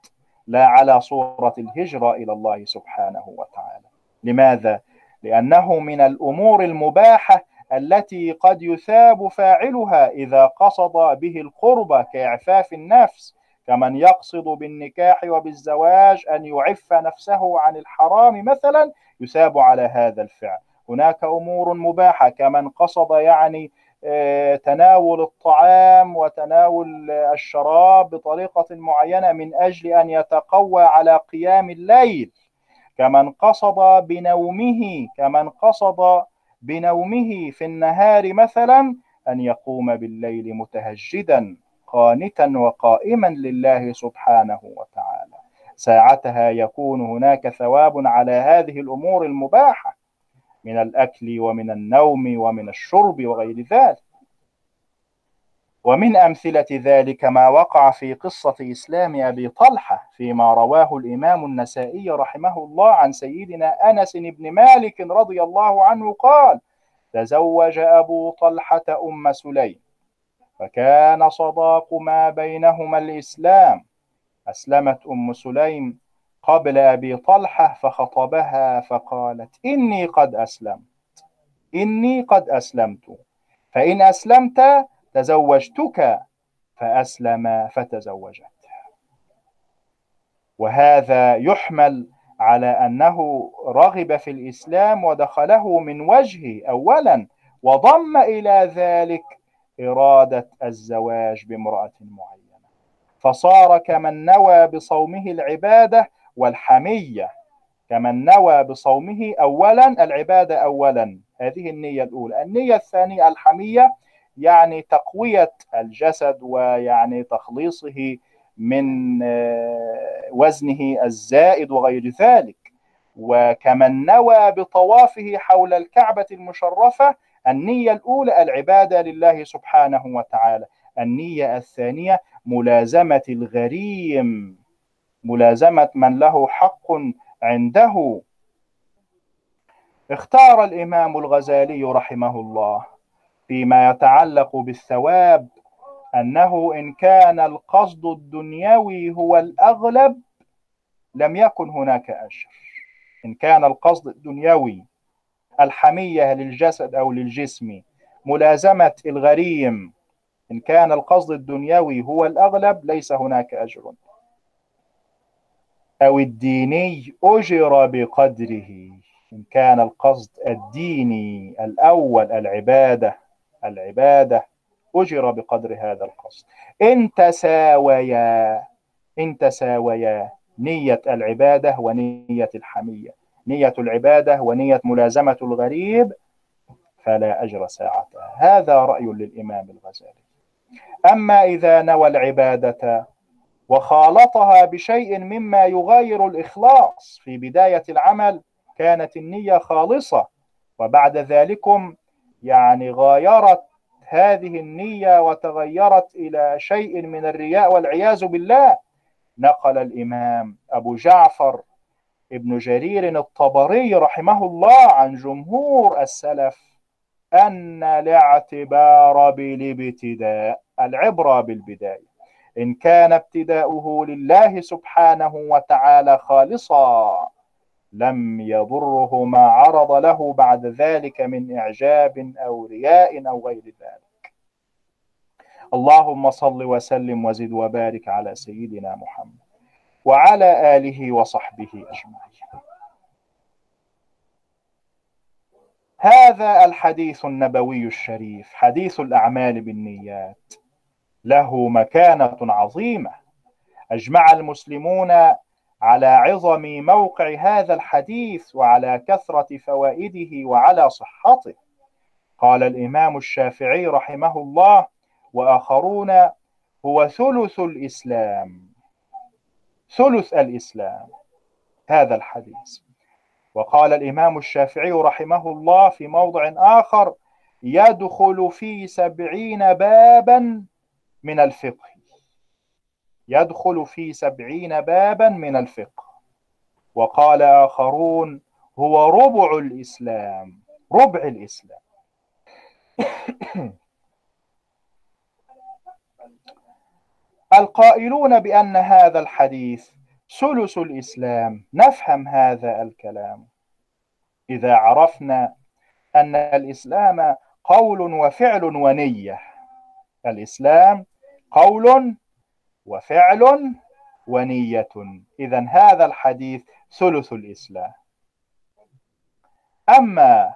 لا على صورة الهجرة إلى الله سبحانه وتعالى لماذا؟ لأنه من الأمور المباحة التي قد يثاب فاعلها إذا قصد به القربة كإعفاف النفس كمن يقصد بالنكاح وبالزواج أن يعف نفسه عن الحرام مثلا يثاب على هذا الفعل هناك أمور مباحة كمن قصد يعني تناول الطعام وتناول الشراب بطريقة معينة من أجل أن يتقوى على قيام الليل. كمن قصد بنومه كمن قصد بنومه في النهار مثلا أن يقوم بالليل متهجدا قانتا وقائما لله سبحانه وتعالى. ساعتها يكون هناك ثواب على هذه الأمور المباحة. من الأكل ومن النوم ومن الشرب وغير ذلك. ومن أمثلة ذلك ما وقع في قصة إسلام أبي طلحة فيما رواه الإمام النسائي رحمه الله عن سيدنا أنس بن مالك رضي الله عنه قال تزوج أبو طلحة أم سليم فكان صداق ما بينهما الإسلام. أسلمت أم سليم قبل أبي طلحة فخطبها فقالت إني قد أسلمت إني قد أسلمت فإن أسلمت تزوجتك فأسلم فتزوجت. وهذا يحمل على أنه رغب في الإسلام ودخله من وجهه أولا وضم إلى ذلك إرادة الزواج بامرأة معينة. فصار كمن نوى بصومه العبادة والحمية كمن نوى بصومه أولا العبادة أولا. هذه النية الأولى. النية الثانية الحمية يعني تقوية الجسد ويعني تخليصه من آه، وزنه الزائد وغير ذلك. وكمن نوى بطوافه حول الكعبة المشرفة النية الأولى العبادة لله سبحانه وتعالى. النية الثانية ملازمة الغريم. ملازمة من له حق عنده. اختار الإمام الغزالي رحمه الله فيما يتعلق بالثواب أنه إن كان القصد الدنيوي هو الأغلب لم يكن هناك أجر إن كان القصد الدنيوي الحمية للجسد أو للجسم ملازمة الغريم إن كان القصد الدنيوي هو الأغلب ليس هناك أجر. أو الديني أجر بقدره إن كان القصد الديني الأول العبادة العبادة أجر بقدر هذا القصد. إن تساويا إن تساويا نية العبادة ونية الحمية. نية العبادة ونية ملازمة الغريب فلا أجر ساعتها هذا رأي للإمام الغزالي. أما إذا نوى العبادة وخالطها بشيء مما يغاير الإخلاص في بداية العمل كانت النية خالصة وبعد ذلكم يعني غايرت هذه النية وتغيرت إلى شيء من الرياء والعياذ بالله. نقل الإمام أبو جعفر ابن جرير الطبري رحمه الله عن جمهور السلف أن الاعتبار بالابتداء العبرة بالبداية. إن كان ابتداؤه لله سبحانه وتعالى خالصا لم يضره ما عرض له بعد ذلك من إعجاب أو رياء أو غير ذلك. اللهم صل وسلم وزد وبارك على سيدنا محمد وعلى آله وصحبه أجمعين. هذا الحديث النبوي الشريف حديث الأعمال بالنيات. له مكانة عظيمة. أجمع المسلمون على عظم موقع هذا الحديث وعلى كثرة فوائده وعلى صحته. قال الإمام الشافعي رحمه الله وآخرون هو ثلث الإسلام. ثلث الإسلام. هذا الحديث. وقال الإمام الشافعي رحمه الله في موضع آخر يدخل في سبعين بابا من الفقه. يدخل في سبعين بابا من الفقه. وقال آخرون هو ربع الإسلام ربع الإسلام. القائلون بأن هذا الحديث ثلث الإسلام. نفهم هذا الكلام. إذا عرفنا أن الإسلام قول وفعل ونية. الإسلام قول وفعل ونية. إذا هذا الحديث ثلث الإسلام. أما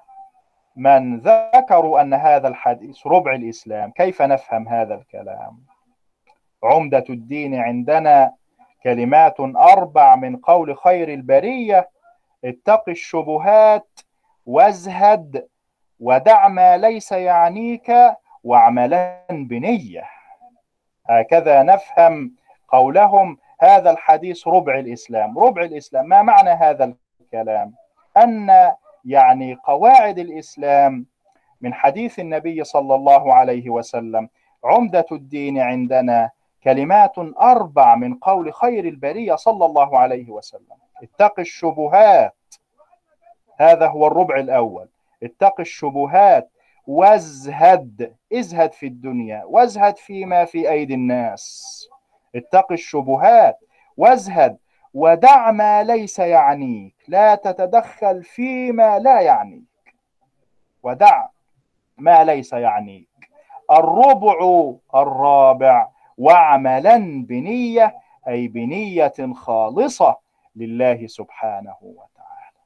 من ذكروا أن هذا الحديث ربع الإسلام كيف نفهم هذا الكلام؟ عمدة الدين عندنا كلمات أربع من قول خير البرية. اتق الشبهات وازهد ودع ما ليس يعنيك واعملا بنية. هكذا نفهم قولهم. هذا الحديث ربع الإسلام. ربع الإسلام ما معنى هذا الكلام؟ أن يعني قواعد الإسلام من حديث النبي صلى الله عليه وسلم عمدة الدين عندنا كلمات أربع من قول خير البرية صلى الله عليه وسلم. اتق الشبهات. هذا هو الربع الأول. اتق الشبهات. وازهد ازهد في الدنيا وازهد فيما في أيدي الناس. اتق الشبهات وازهد ودع ما ليس يعنيك لا تتدخل فيما لا يعنيك. ودع ما ليس يعنيك. الربع الرابع واعملا بنية أي بنية خالصة لله سبحانه وتعالى.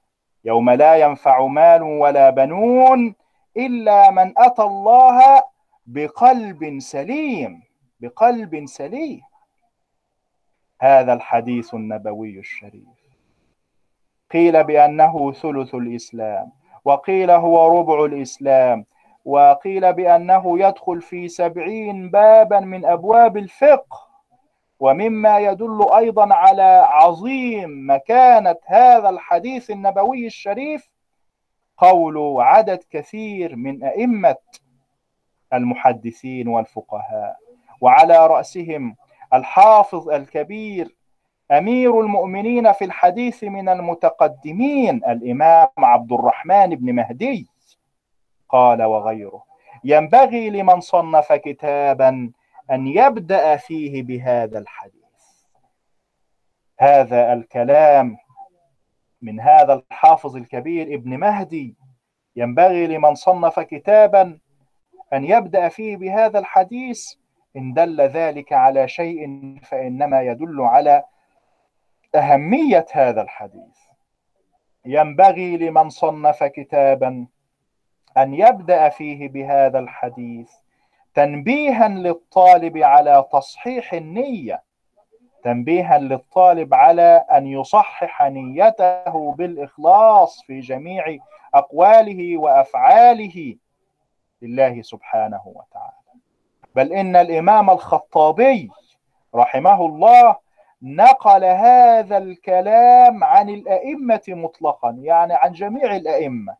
يوم لا ينفع مال ولا بنون إلا من أتى الله بقلب سليم بقلب سليم. هذا الحديث النبوي الشريف. قيل بأنه ثلث الإسلام وقيل هو ربع الإسلام وقيل بأنه يدخل في سبعين بابا من أبواب الفقه. ومما يدل أيضا على عظيم مكانة هذا الحديث النبوي الشريف قول عدد كثير من أئمة المحدثين والفقهاء. وعلى رأسهم الحافظ الكبير أمير المؤمنين في الحديث من المتقدمين الإمام عبد الرحمن بن مهدي. قال وغيره. ينبغي لمن صنف كتابا أن يبدأ فيه بهذا الحديث. هذا الكلام من هذا الحافظ الكبير ابن مهدي ينبغي لمن صنف كتابا أن يبدأ فيه بهذا الحديث إن دل ذلك على شيء فإنما يدل على أهمية هذا الحديث. ينبغي لمن صنف كتابا أن يبدأ فيه بهذا الحديث تنبيها للطالب على تصحيح النية تنبيها للطالب على أن يصحح نيته بالإخلاص في جميع أقواله وأفعاله لله سبحانه وتعالى. بل إن الإمام الخطابي رحمه الله نقل هذا الكلام عن الأئمة مطلقا يعني عن جميع الأئمة.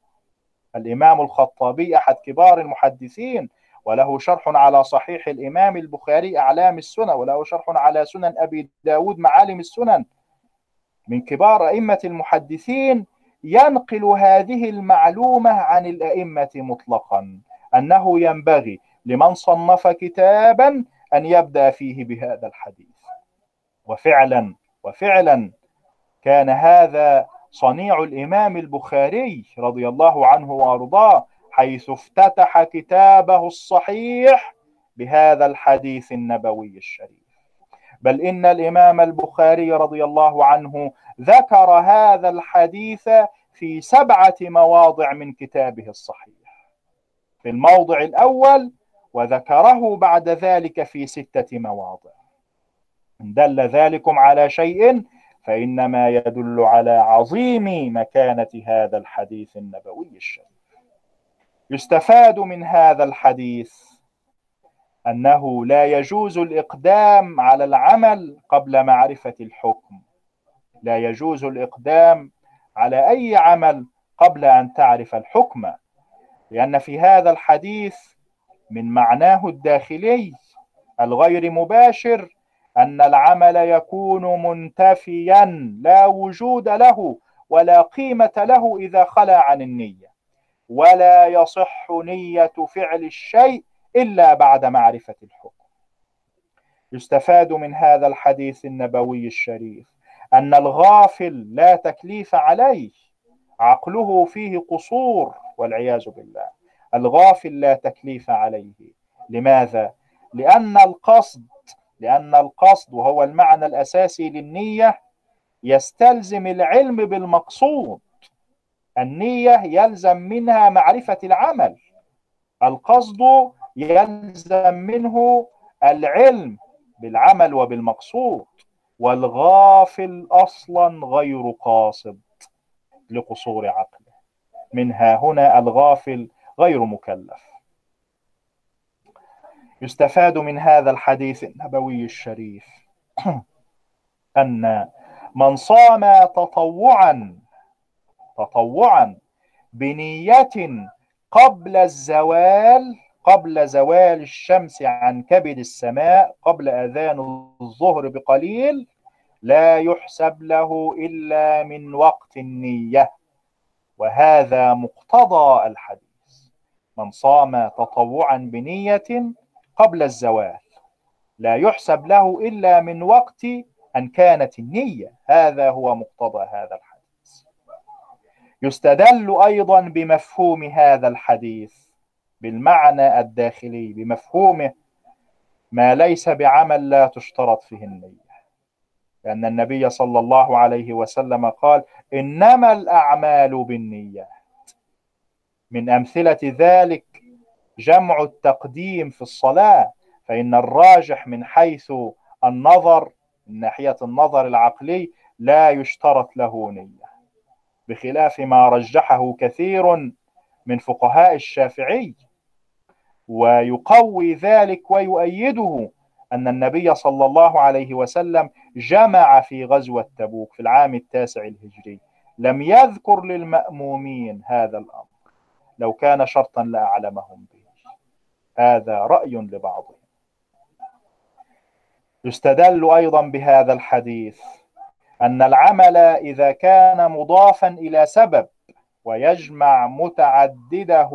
الإمام الخطابي أحد كبار المحدثين وله شرح على صحيح الإمام البخاري أعلام السنن وله شرح على سنن أبي داود معالم السنن. من كبار أئمة المحدثين ينقل هذه المعلومة عن الأئمة مطلقا أنه ينبغي لمن صنف كتابا أن يبدأ فيه بهذا الحديث. وفعلا وفعلا كان هذا صنيع الإمام البخاري رضي الله عنه وأرضاه حيث افتتح كتابه الصحيح بهذا الحديث النبوي الشريف. بل إن الإمام البخاري رضي الله عنه ذكر هذا الحديث في سبعة مواضع من كتابه الصحيح. في الموضع الأول وذكره بعد ذلك في ستة مواضع. إن دل ذلكم على شيء فإنما يدل على عظيم مكانة هذا الحديث النبوي الشريف. يستفاد من هذا الحديث أنه لا يجوز الإقدام على العمل قبل معرفة الحكم. لا يجوز الإقدام على أي عمل قبل أن تعرف الحكم لأن في هذا الحديث من معناه الداخلي الغير مباشر أن العمل يكون منتفيا لا وجود له ولا قيمة له إذا خلا عن النية. ولا يصح نية فعل الشيء إلا بعد معرفة الحكم. يستفاد من هذا الحديث النبوي الشريف أن الغافل لا تكليف عليه عقله فيه قصور والعياذ بالله. الغافل لا تكليف عليه. لماذا؟ لأن القصد لأن القصد وهو المعنى الأساسي للنية يستلزم العلم بالمقصود. النية يلزم منها معرفة العمل. القصد يلزم منه العلم بالعمل وبالمقصود. والغافل أصلا غير قاصد لقصور عقله. منها هنا الغافل غير مكلف. يستفاد من هذا الحديث النبوي الشريف أن من صام تطوعا تطوعا بنية قبل الزوال قبل زوال الشمس عن كبد السماء قبل أذان الظهر بقليل لا يحسب له إلا من وقت النية. وهذا مقتضى الحديث. من صام تطوعا بنية قبل الزوال لا يحسب له إلا من وقت أن كانت النية. هذا هو مقتضى هذا الحديث. يستدل أيضا بمفهوم هذا الحديث بالمعنى الداخلي بمفهومه ما ليس بعمل لا تشترط فيه النية. لأن النبي صلى الله عليه وسلم قال إنما الأعمال بالنيات من أمثلة ذلك جمع التقديم في الصلاة فإن الراجح من حيث النظر من ناحية النظر العقلي لا يشترط له نية. بخلاف ما رجحه كثير من فقهاء الشافعي ويقوي ذلك ويؤيده أن النبي صلى الله عليه وسلم جمع في غزوة تبوك في العام التاسع الهجري. لم يذكر للمأمومين هذا الأمر. لو كان شرطا لأعلمهم به. هذا رأي لبعضهم. يستدل أيضا بهذا الحديث أن العمل إذا كان مضافا إلى سبب ويجمع متعدده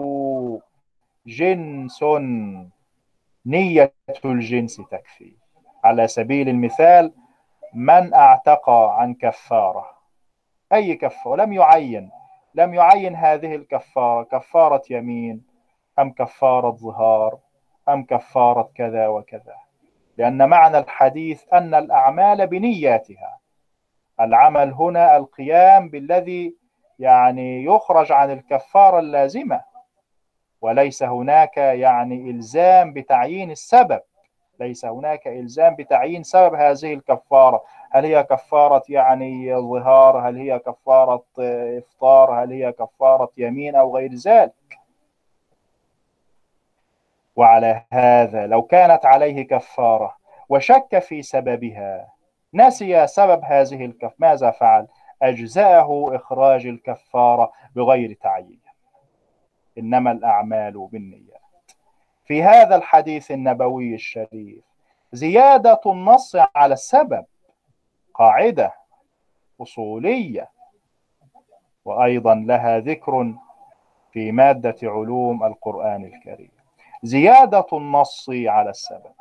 جنس نية الجنس تكفي. على سبيل المثال من أعتق عن كفارة. أي كفارة؟ لم يعين. لم يعين هذه الكفارة. كفارة يمين أم كفارة ظهار أم كفارة كذا وكذا. لأن معنى الحديث أن الأعمال بنياتها. العمل هنا القيام بالذي يعني يخرج عن الكفارة اللازمة وليس هناك يعني إلزام بتعيين السبب ليس هناك إلزام بتعيين سبب هذه الكفارة. هل هي كفارة يعني ظهار هل هي كفارة إفطار؟ هل هي كفارة يمين أو غير ذلك؟ وعلى هذا لو كانت عليه كفارة وشك في سببها نسي سبب هذه الكف ماذا فعل؟ أجزأه إخراج الكفارة بغير تعيين. إنما الأعمال بالنيات. في هذا الحديث النبوي الشريف زيادة النص على السبب قاعدة أصولية وأيضا لها ذكر في مادة علوم القرآن الكريم. زيادة النص على السبب.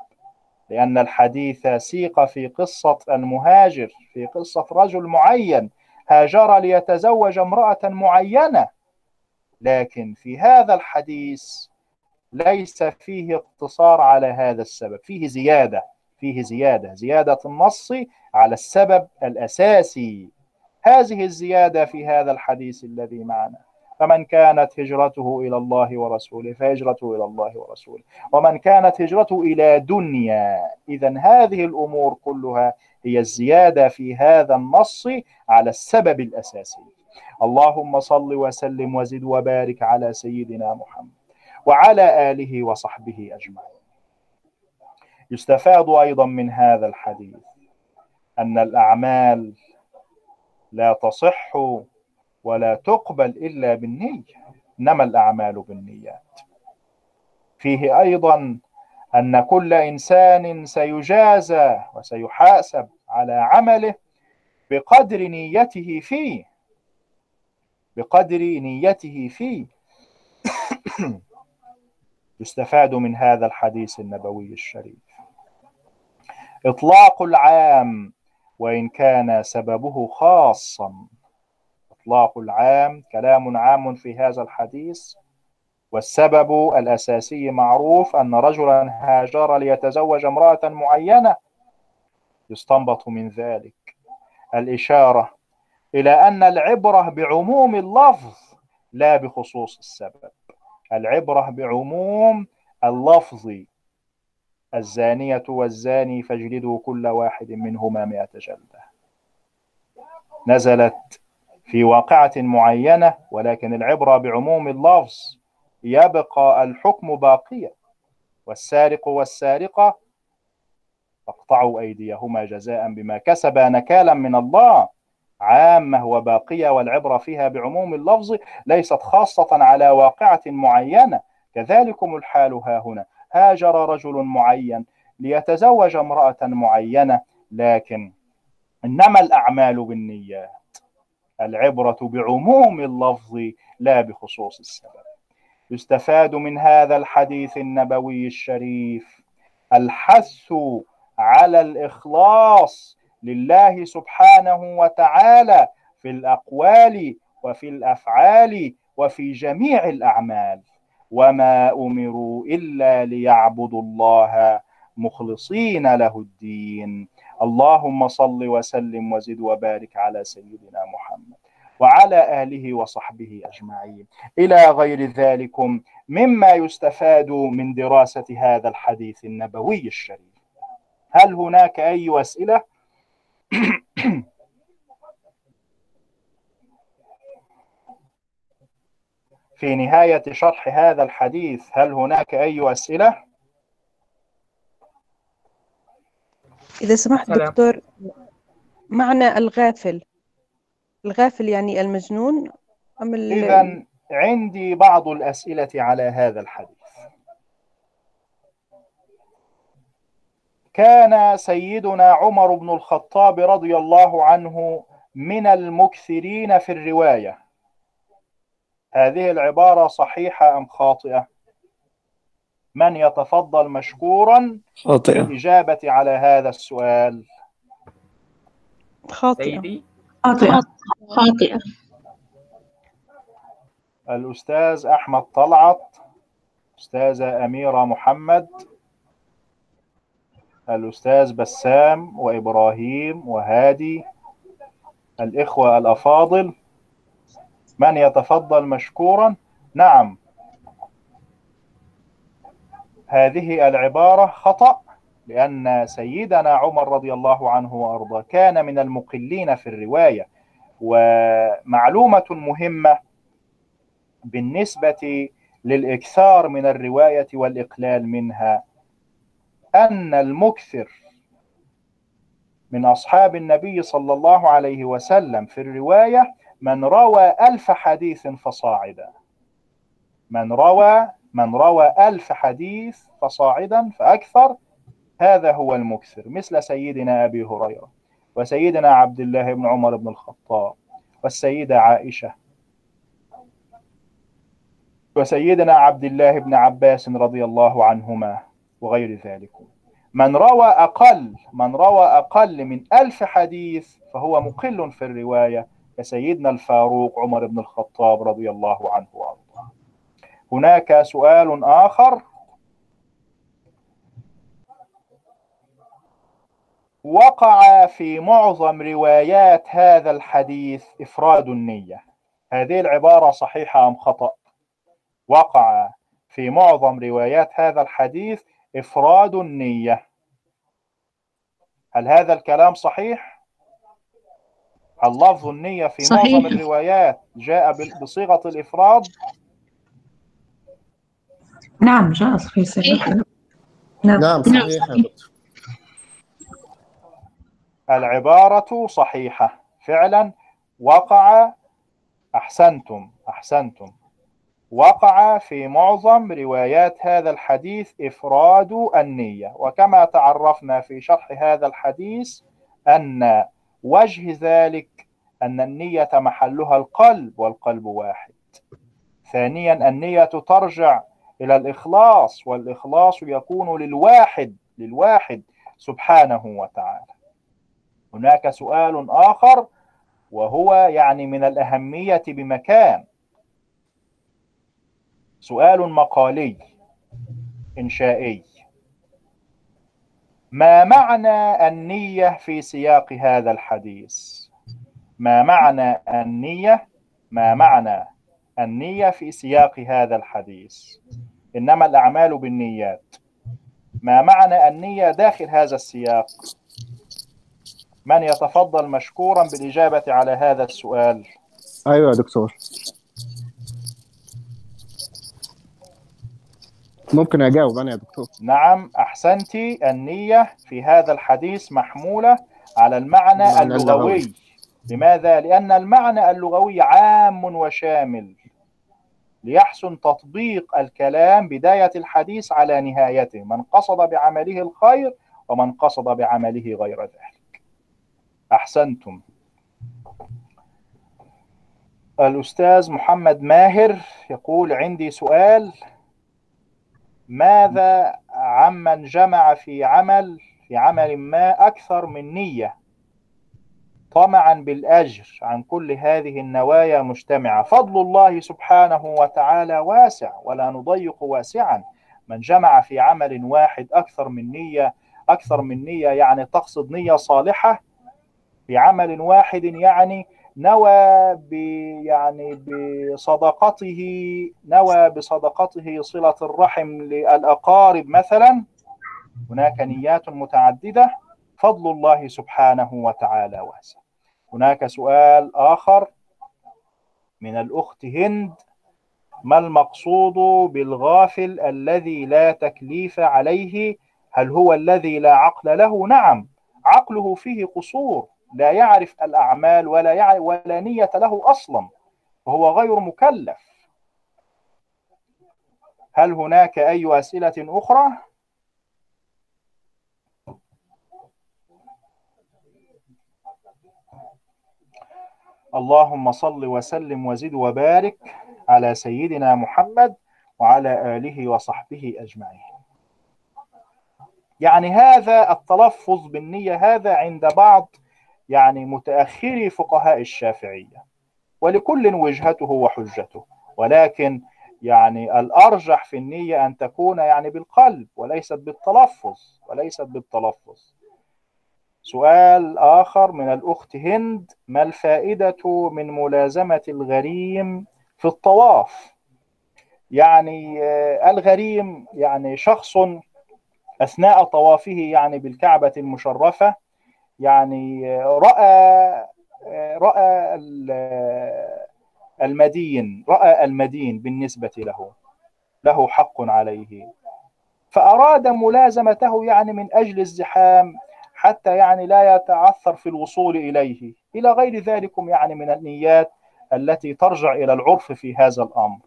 لأن الحديث سيق في قصة المهاجر في قصة رجل معين. هاجر ليتزوج امرأة معينة. لكن في هذا الحديث ليس فيه اقتصار على هذا السبب. فيه زيادة فيه زيادة. زيادة النص على السبب الأساسي. هذه الزيادة في هذا الحديث الذي معنا. فمن كانت هجرته إلى الله ورسوله فهجرته إلى الله ورسوله. ومن كانت هجرته إلى دنيا إذا هذه الأمور كلها هي الزيادة في هذا النص على السبب الأساسي. اللهم صل وسلم وزد وبارك على سيدنا محمد وعلى آله وصحبه أجمعين. يستفاد أيضا من هذا الحديث أن الأعمال لا تصح ولا تقبل إلا بالنية إنما الأعمال بالنيات. فيه أيضا أن كل إنسان سيجازى وسيحاسب على عمله بقدر نيته فيه. بقدر نيته فيه. يستفاد من هذا الحديث النبوي الشريف. إطلاق العام وإن كان سببه خاصا. إطلاق العام كلام عام في هذا الحديث والسبب الأساسي معروف أن رجلا هاجر ليتزوج امرأة معينة. يستنبط من ذلك الإشارة إلى أن العبرة بعموم اللفظ لا بخصوص السبب. العبرة بعموم اللفظ الزانية والزاني فاجلدوا كل واحد منهما مئة جلدة. نزلت في واقعة معينة ولكن العبرة بعموم اللفظ يبقى الحكم باقيا والسارق والسارقة فاقطعوا أيديهما جزاء بما كسبا نكالا من الله عامة وباقية والعبرة فيها بعموم اللفظ ليست خاصة على واقعة معينة. كذلكم الحال ها هنا. هاجر رجل معين ليتزوج امرأة معينة لكن إنما الأعمال بالنيات. العبرة بعموم اللفظ لا بخصوص السبب. يستفاد من هذا الحديث النبوي الشريف الحث على الإخلاص لله سبحانه وتعالى في الأقوال وفي الأفعال وفي جميع الأعمال. وما أمروا إلا ليعبدوا الله مخلصين له الدين. اللهم صل وسلم وزد وبارك على سيدنا محمد وعلى آله وصحبه أجمعين إلى غير ذلكم مما يستفاد من دراسة هذا الحديث النبوي الشريف هل هناك أي أسئلة؟ في نهاية شرح هذا الحديث هل هناك أي أسئلة؟ إذا سمحت سلام. دكتور معنى الغافل الغافل يعني المجنون أم ال... إذا عندي بعض الأسئلة على هذا الحديث كان سيدنا عمر بن الخطاب رضي الله عنه من المكثرين في الرواية هذه العبارة صحيحة أم خاطئة؟ من يتفضل مشكورا خاطئة بالإجابة على هذا السؤال؟ خاطئة خاطئة خاطئة الأستاذ أحمد طلعت. أستاذة أميرة محمد. الأستاذ بسام وإبراهيم وهادي. الإخوة الأفاضل. من يتفضل مشكورا؟ نعم. هذه العبارة خطأ لأن سيدنا عمر رضي الله عنه وأرضاه كان من المقلين في الرواية ومعلومة مهمة بالنسبة للإكثار من الرواية والإقلال منها أن المكثر من أصحاب النبي صلى الله عليه وسلم في الرواية من روى ألف حديث فصاعدا. من روى من روى ألف حديث فصاعدا فأكثر هذا هو المكثر مثل سيدنا أبي هريرة وسيدنا عبد الله بن عمر بن الخطاب والسيدة عائشة وسيدنا عبد الله بن عباس رضي الله عنهما وغير ذلك. من روى أقل من روى أقل من ألف حديث فهو مقل في الرواية كسيدنا الفاروق عمر بن الخطاب رضي الله عنه وأرضاه. هناك سؤال آخر وقع في معظم روايات هذا الحديث إفراد النية هذه العبارة صحيحة أم خطأ وقع في معظم روايات هذا الحديث إفراد النية هل هذا الكلام صحيح؟ هل لفظ النية في صحيح. معظم الروايات جاء بصيغة الإفراد؟ نعم جاء في صحيح. نعم. نعم صحيح. يا دكتور العبارة صحيحة. فعلا وقع أحسنتم أحسنتم. وقع في معظم روايات هذا الحديث إفراد النية. وكما تعرفنا في شرح هذا الحديث أن وجه ذلك أن النية محلها القلب والقلب واحد. ثانيا النية ترجع إلى الإخلاص والإخلاص يكون للواحد للواحد سبحانه وتعالى. هناك سؤال آخر وهو يعني من الأهمية بمكان. سؤال مقالي إنشائي. ما معنى النية في سياق هذا الحديث؟ ما معنى النية؟ ما معنى النية في سياق هذا الحديث؟ إنما الأعمال بالنيات. ما معنى النية داخل هذا السياق؟ من يتفضل مشكورا بالإجابة على هذا السؤال؟ أيوه يا دكتور. ممكن أجاوب أنا يا دكتور. نعم أحسنت. النية في هذا الحديث محمولة على المعنى اللغوي. لماذا؟ لأن المعنى اللغوي عام وشامل. ليحسن تطبيق الكلام بداية الحديث على نهايته. من قصد بعمله الخير ومن قصد بعمله غير ذلك. أحسنتم. الأستاذ محمد ماهر يقول عندي سؤال. ماذا عمن جمع في عمل في عمل ما أكثر من نية؟ طمعا بالأجر عن كل هذه النوايا مجتمعة. فضل الله سبحانه وتعالى واسع ولا نضيق واسعا. من جمع في عمل واحد أكثر من نية أكثر من نية يعني تقصد نية صالحة في عمل واحد يعني نوى ب يعني بصدقته نوى بصدقته صلة الرحم للأقارب مثلا. هناك نيات متعددة. فضل الله سبحانه وتعالى واسع. هناك سؤال آخر من الأخت هند. ما المقصود بالغافل الذي لا تكليف عليه؟ هل هو الذي لا عقل له؟ نعم عقله فيه قصور لا يعرف الأعمال ولا يعرف ولا نية له أصلا وهو غير مكلف. هل هناك أي أسئلة أخرى؟ اللهم صل وسلم وزد وبارك على سيدنا محمد وعلى آله وصحبه أجمعين. يعني هذا التلفظ بالنية هذا عند بعض يعني متأخري فقهاء الشافعية ولكل وجهته وحجته. ولكن يعني الأرجح في النية أن تكون يعني بالقلب وليست بالتلفظ وليست بالتلفظ. سؤال آخر من الأخت هند ما الفائدة من ملازمة الغريم في الطواف؟ يعني الغريم يعني شخص أثناء طوافه يعني بالكعبة المشرفة يعني رأى رأى المدين رأى المدين بالنسبة له له حق عليه. فأراد ملازمته يعني من أجل الزحام حتى يعني لا يتعثر في الوصول إليه. إلى غير ذلك يعني من النيات التي ترجع إلى العرف في هذا الأمر.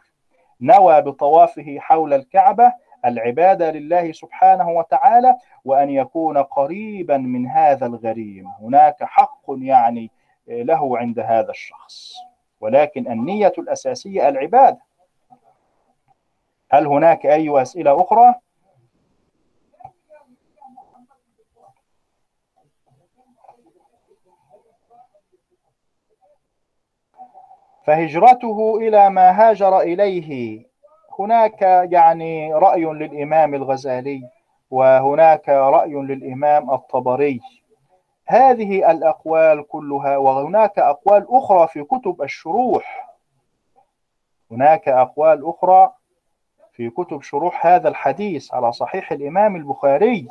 نوى بطوافه حول الكعبة العبادة لله سبحانه وتعالى وأن يكون قريبا من هذا الغريم. هناك حق يعني له عند هذا الشخص. ولكن النية الأساسية العبادة. هل هناك أي أسئلة أخرى؟ فهجرته إلى ما هاجر إليه. هناك يعني رأي للإمام الغزالي وهناك رأي للإمام الطبري. هذه الأقوال كلها وهناك أقوال أخرى في كتب الشروح. هناك أقوال أخرى في كتب شروح هذا الحديث على صحيح الإمام البخاري.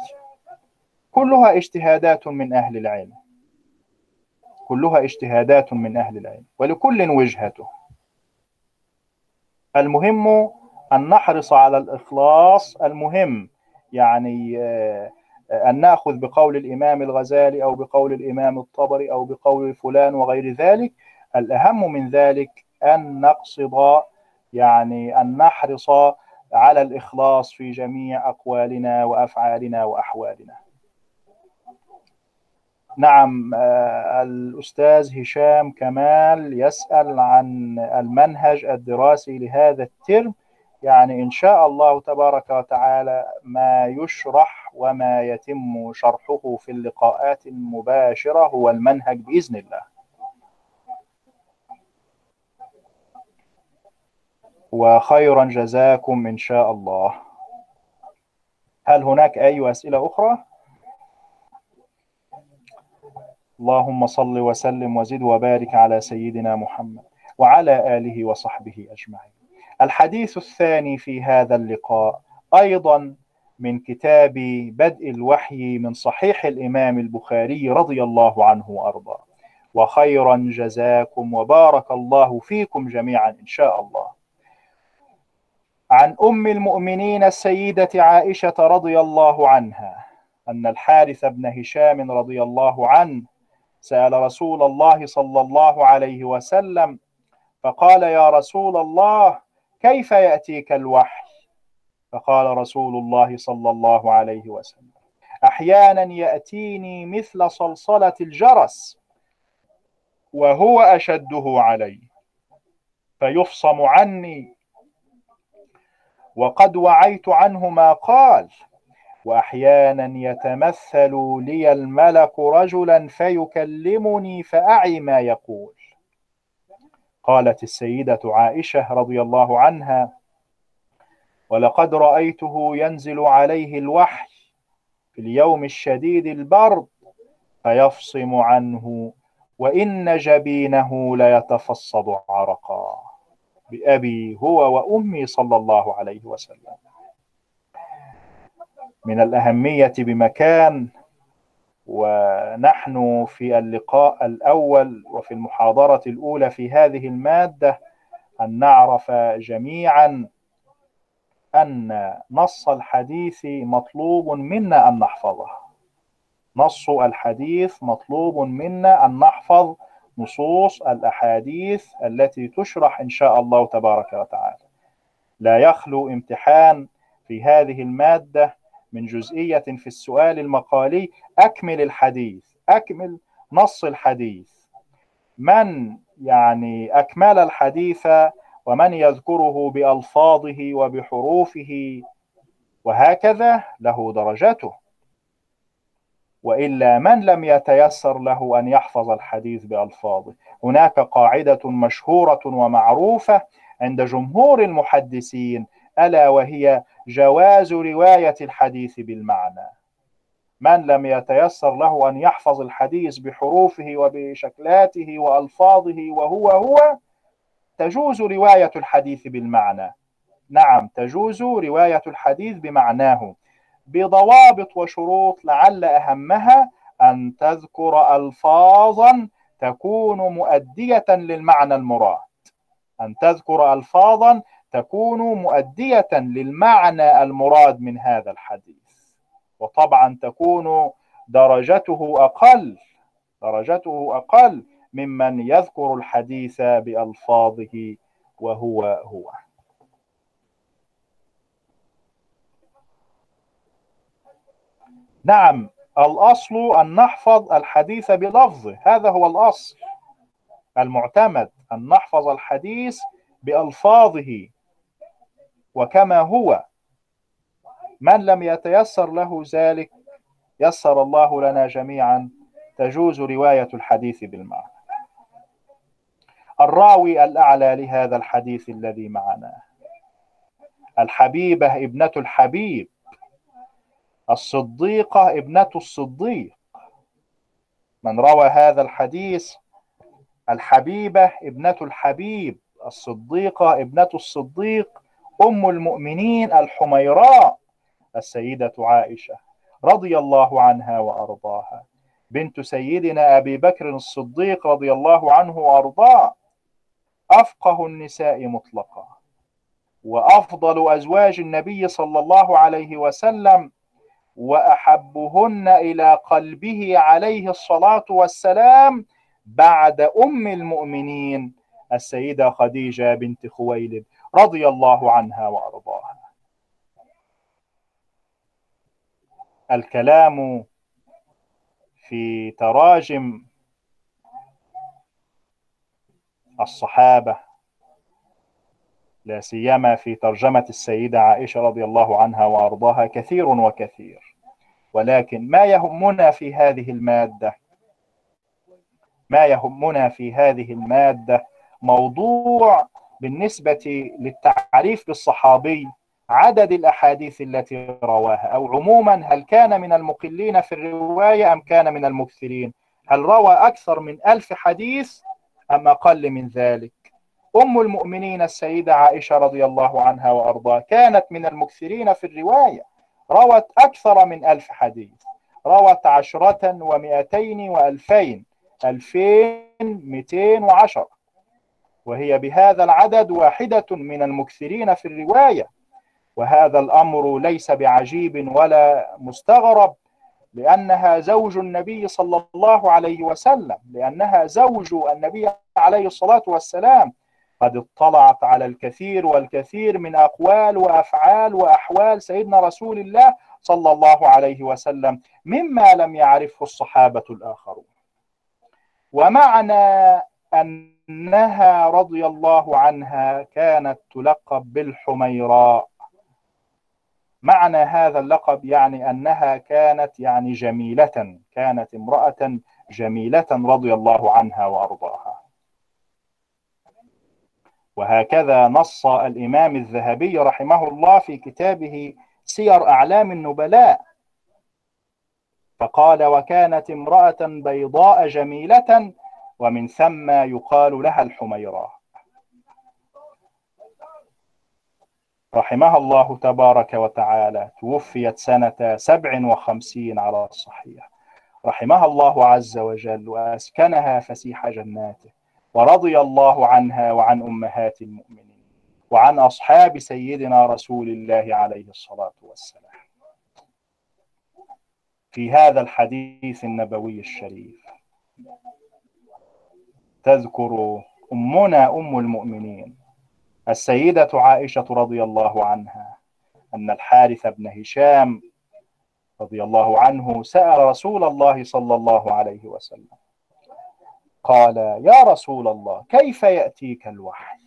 كلها اجتهادات من أهل العلم. كلها اجتهادات من أهل العلم ولكل وجهته. المهم أن نحرص على الإخلاص المهم يعني أن نأخذ بقول الإمام الغزالي أو بقول الإمام الطبري أو بقول فلان وغير ذلك. الأهم من ذلك أن نقصد يعني أن نحرص على الإخلاص في جميع أقوالنا وأفعالنا وأحوالنا. نعم الأستاذ هشام كمال يسأل عن المنهج الدراسي لهذا الترم. يعني إن شاء الله تبارك وتعالى ما يشرح وما يتم شرحه في اللقاءات المباشرة هو المنهج بإذن الله. وخيرا جزاكم إن شاء الله. هل هناك أي أسئلة أخرى؟ اللهم صل وسلم وزد وبارك على سيدنا محمد وعلى آله وصحبه أجمعين. الحديث الثاني في هذا اللقاء أيضا من كتاب بدء الوحي من صحيح الإمام البخاري رضي الله عنه وأرضاه. وخيرا جزاكم وبارك الله فيكم جميعا إن شاء الله. عن أم المؤمنين السيدة عائشة رضي الله عنها أن الحارث بن هشام رضي الله عنه سأل رسول الله صلى الله عليه وسلم فقال يا رسول الله كيف يأتيك الوحي؟ فقال رسول الله صلى الله عليه وسلم أحيانا يأتيني مثل صلصلة الجرس وهو أشده علي فيفصم عني وقد وعيت عنه ما قال وأحيانا يتمثل لي الملك رجلا فيكلمني فأعي ما يقول. قالت السيدة عائشة رضي الله عنها ولقد رأيته ينزل عليه الوحي في اليوم الشديد البرد فيفصم عنه وإن جبينه ليتفصد عرقا. بأبي هو وأمي صلى الله عليه وسلم. من الأهمية بمكان ونحن في اللقاء الأول وفي المحاضرة الأولى في هذه المادة أن نعرف جميعا أن نص الحديث مطلوب منا أن نحفظه. نص الحديث مطلوب منا أن نحفظ نصوص الأحاديث التي تشرح إن شاء الله تبارك وتعالى. لا يخلو امتحان في هذه المادة من جزئية في السؤال المقالي أكمل الحديث أكمل نص الحديث. من يعني أكمل الحديث ومن يذكره بألفاظه وبحروفه وهكذا له درجته وإلا من لم يتيسر له أن يحفظ الحديث بألفاظه؟ هناك قاعدة مشهورة ومعروفة عند جمهور المحدثين ألا وهي جواز رواية الحديث بالمعنى. من لم يتيسر له أن يحفظ الحديث بحروفه وبشكلاته وألفاظه وهو هو تجوز رواية الحديث بالمعنى. نعم تجوز رواية الحديث بمعناه. بضوابط وشروط لعل أهمها أن تذكر ألفاظا تكون مؤدية للمعنى المراد. أن تذكر ألفاظا تكون مؤدية للمعنى المراد من هذا الحديث. وطبعا تكون درجته أقل درجته أقل ممن يذكر الحديث بألفاظه وهو هو. نعم الأصل أن نحفظ الحديث بلفظه. هذا هو الأصل المعتمد أن نحفظ الحديث بألفاظه. وكما هو. من لم يتيسر له ذلك يسر الله لنا جميعا. تجوز رواية الحديث بالمعنى. الراوي الأعلى لهذا الحديث الذي معنا. الحبيبة ابنة الحبيب. الصديقة ابنة الصديق. من روى هذا الحديث؟ الحبيبة ابنة الحبيب. الصديقة ابنة الصديق. أم المؤمنين الحميراء السيدة عائشة رضي الله عنها وأرضاها. بنت سيدنا أبي بكر الصديق رضي الله عنه وأرضاه. أفقه النساء مطلقا. وأفضل أزواج النبي صلى الله عليه وسلم وأحبهن إلى قلبه عليه الصلاة والسلام بعد أم المؤمنين السيدة خديجة بنت خويلد. رضي الله عنها وأرضاها. الكلام في تراجم الصحابة لا سيما في ترجمة السيدة عائشة رضي الله عنها وأرضاها كثير وكثير. ولكن ما يهمنا في هذه المادة ما يهمنا في هذه المادة موضوع بالنسبة للتعريف بالصحابي عدد الأحاديث التي رواها أو عموما هل كان من المقلين في الرواية أم كان من المكثرين؟ هل روى أكثر من ألف حديث أم أقل من ذلك؟ أم المؤمنين السيدة عائشة رضي الله عنها وأرضاها كانت من المكثرين في الرواية روت أكثر من ألف حديث روت عشرة ومئتين وألفين ألفين مئتين وعشر وهي بهذا العدد واحدة من المكثرين في الرواية. وهذا الأمر ليس بعجيب ولا مستغرب لأنها زوج النبي صلى الله عليه وسلم لأنها زوج النبي عليه الصلاة والسلام. قد اطلعت على الكثير والكثير من أقوال وأفعال وأحوال سيدنا رسول الله صلى الله عليه وسلم مما لم يعرفه الصحابة الآخرون. ومعنى أنها رضي الله عنها كانت تلقب بالحميراء. معنى هذا اللقب يعني أنها كانت يعني جميلة كانت امرأة جميلة رضي الله عنها وأرضاها. وهكذا نص الإمام الذهبي رحمه الله في كتابه سير أعلام النبلاء. فقال وكانت امرأة بيضاء جميلة ومن ثم يقال لها الحميراء رحمها الله تبارك وتعالى توفيت سنة سبع وخمسين على الصحيح. رحمها الله عز وجل وأسكنها فسيح جناته ورضي الله عنها وعن أمهات المؤمنين وعن أصحاب سيدنا رسول الله عليه الصلاة والسلام. في هذا الحديث النبوي الشريف. تذكر أمنا أم المؤمنين السيدة عائشة رضي الله عنها أن الحارث بن هشام رضي الله عنه سأل رسول الله صلى الله عليه وسلم قال يا رسول الله كيف يأتيك الوحي؟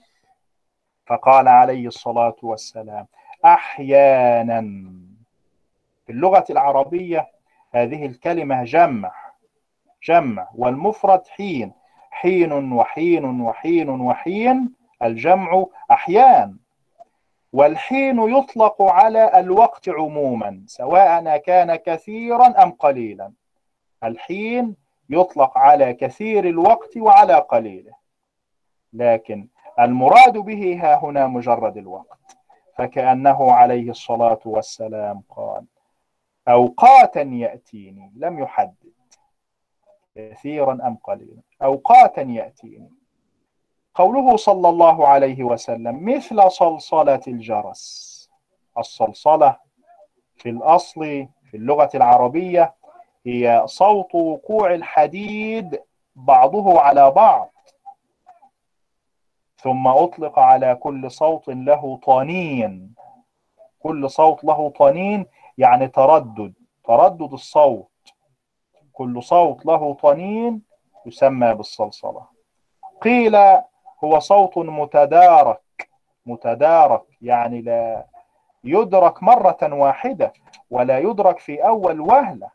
فقال عليه الصلاة والسلام أحيانا. في اللغة العربية هذه الكلمة جمع جمع والمفرد حين. حين وحين وحين وحين الجمع أحيان والحين يطلق على الوقت عموما سواء كان كثيرا أم قليلا. الحين يطلق على كثير الوقت وعلى قليله. لكن المراد به ها هنا مجرد الوقت. فكأنه عليه الصلاة والسلام قال أوقاتا يأتيني لم يحدد كثيرا أم قليلا. أوقاتا يأتيني. قوله صلى الله عليه وسلم مثل صلصلة الجرس. الصلصلة في الأصل في اللغة العربية هي صوت وقوع الحديد بعضه على بعض. ثم أطلق على كل صوت له طنين. كل صوت له طنين يعني تردد تردد الصوت. كل صوت له طنين يسمى بالصلصلة. قيل هو صوت متدارك متدارك يعني لا يدرك مرة واحدة ولا يدرك في أول وهلة.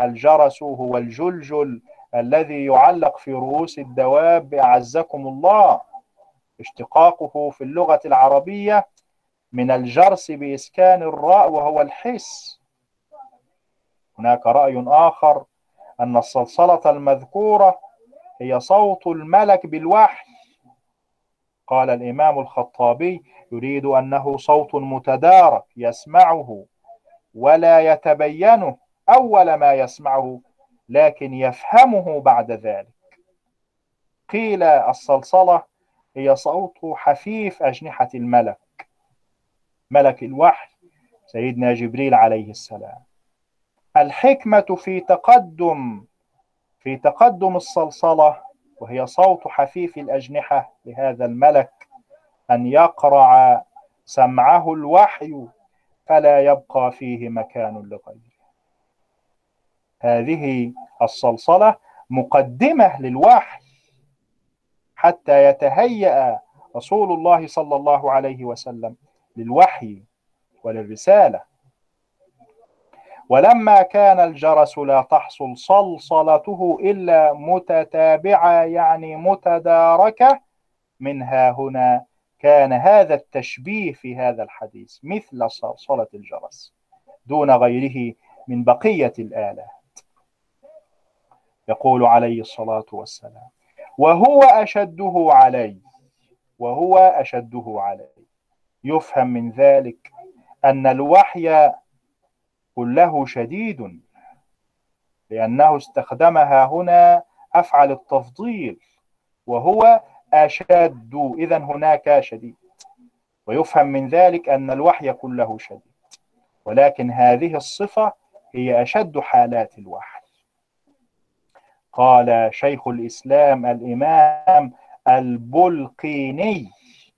الجرس هو الجلجل الذي يعلق في رؤوس الدواب أعزكم الله. اشتقاقه في اللغة العربية من الجرس بإسكان الراء وهو الحس. هناك رأي آخر أن الصلصلة المذكورة هي صوت الملك بالوحي. قال الإمام الخطابي يريد أنه صوت متدارك يسمعه ولا يتبينه أول ما يسمعه لكن يفهمه بعد ذلك. قيل الصلصلة هي صوت حفيف أجنحة الملك ملك الوحي سيدنا جبريل عليه السلام. الحكمة في تقدم في تقدم الصلصلة وهي صوت حفيف الأجنحة لهذا الملك أن يقرع سمعه الوحي فلا يبقى فيه مكان لغيره. هذه الصلصلة مقدمة للوحي حتى يتهيأ رسول الله صلى الله عليه وسلم للوحي وللرسالة. ولما كان الجرس لا تحصل صلصلته إلا متتابعة يعني متداركة منها هنا كان هذا التشبيه في هذا الحديث مثل صلصلة الجرس دون غيره من بقية الآلات. يقول عليه الصلاة والسلام وهو أشده علي وهو أشده علي. يفهم من ذلك أن الوحي كله شديد لأنه استخدمها هنا أفعل التفضيل وهو أشد إذا هناك شديد. ويفهم من ذلك أن الوحي كله شديد. ولكن هذه الصفة هي أشد حالات الوحي. قال شيخ الإسلام الإمام البلقيني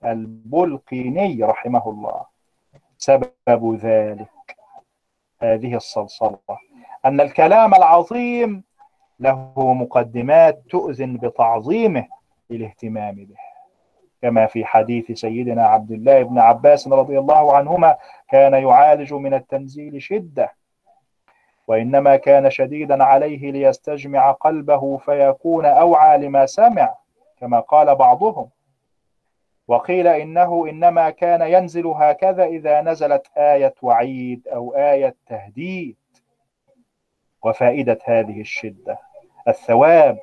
البلقيني رحمه الله. سبب ذلك. هذه الصلصلة. أن الكلام العظيم له مقدمات تؤذن بتعظيمه الاهتمام به. كما في حديث سيدنا عبد الله بن عباس رضي الله عنهما كان يعالج من التنزيل شدة وإنما كان شديدا عليه ليستجمع قلبه فيكون أوعى لما سمع كما قال بعضهم. وقيل إنه إنما كان ينزل هكذا إذا نزلت آية وعيد أو آية تهديد. وفائدة هذه الشدة الثواب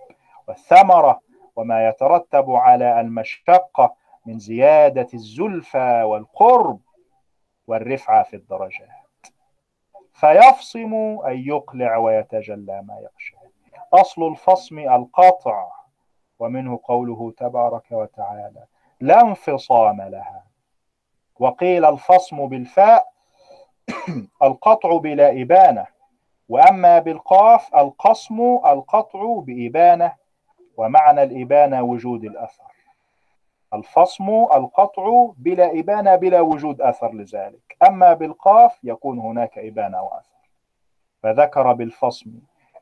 والثمرة وما يترتب على المشقة من زيادة الزلفى والقرب والرفعة في الدرجات. فيفصم أن يقلع ويتجلى ما يخشى. أصل الفصم القطع ومنه قوله تبارك وتعالى لا انفصام لها. وقيل الفصم بالفاء القطع بلا إبانة. وأما بالقاف القصم القطع بإبانة. ومعنى الإبانة وجود الأثر. الفصم القطع بلا إبانة بلا وجود أثر لذلك. أما بالقاف يكون هناك إبانة وأثر. فذكر بالفصم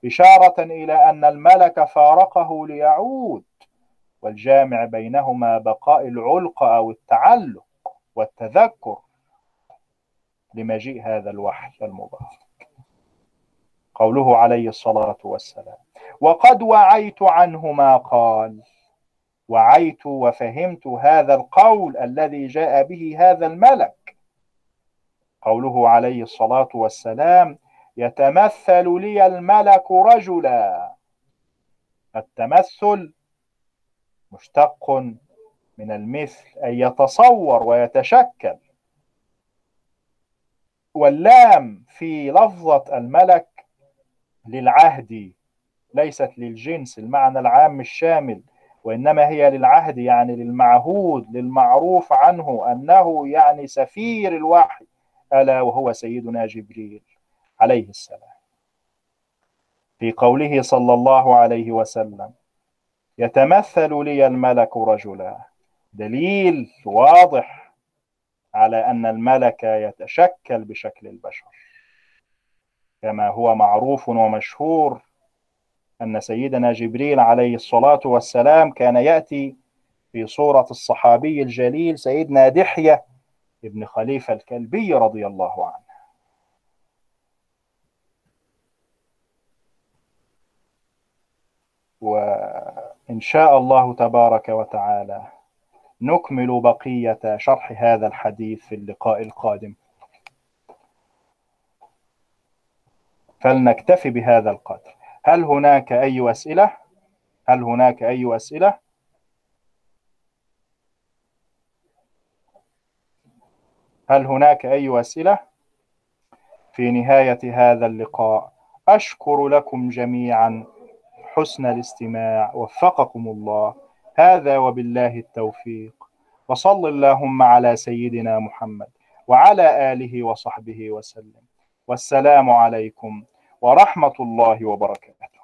إشارة إلى أن الملك فارقه ليعود. والجامع بينهما بقاء العلق أو التعلق والتذكر لمجيء هذا الوحي المبارك. قوله عليه الصلاة والسلام وقد وعيت عنه ما قال وعيت وفهمت هذا القول الذي جاء به هذا الملك. قوله عليه الصلاة والسلام يتمثل لي الملك رجلا التمثل مشتق من المثل أن يتصور ويتشكل. واللام في لفظة الملك للعهد ليست للجنس المعنى العام الشامل وإنما هي للعهد يعني للمعهود للمعروف عنه أنه يعني سفير الوحي ألا وهو سيدنا جبريل عليه السلام. في قوله صلى الله عليه وسلم يتمثل لي الملك رجلا. دليل واضح على أن الملك يتشكل بشكل البشر. كما هو معروف ومشهور أن سيدنا جبريل عليه الصلاة والسلام كان يأتي في صورة الصحابي الجليل سيدنا دحية ابن خليفة الكلبي رضي الله عنه. وإن شاء الله تبارك وتعالى نكمل بقية شرح هذا الحديث في اللقاء القادم فلنكتفي بهذا القدر هل هناك أي أسئلة؟ هل هناك أي أسئلة؟ هل هناك أي أسئلة؟ في نهاية هذا اللقاء أشكر لكم جميعا حسن الاستماع. وفقكم الله. هذا وبالله التوفيق. وصل اللهم على سيدنا محمد وعلى آله وصحبه وسلم. والسلام عليكم ورحمة الله وبركاته.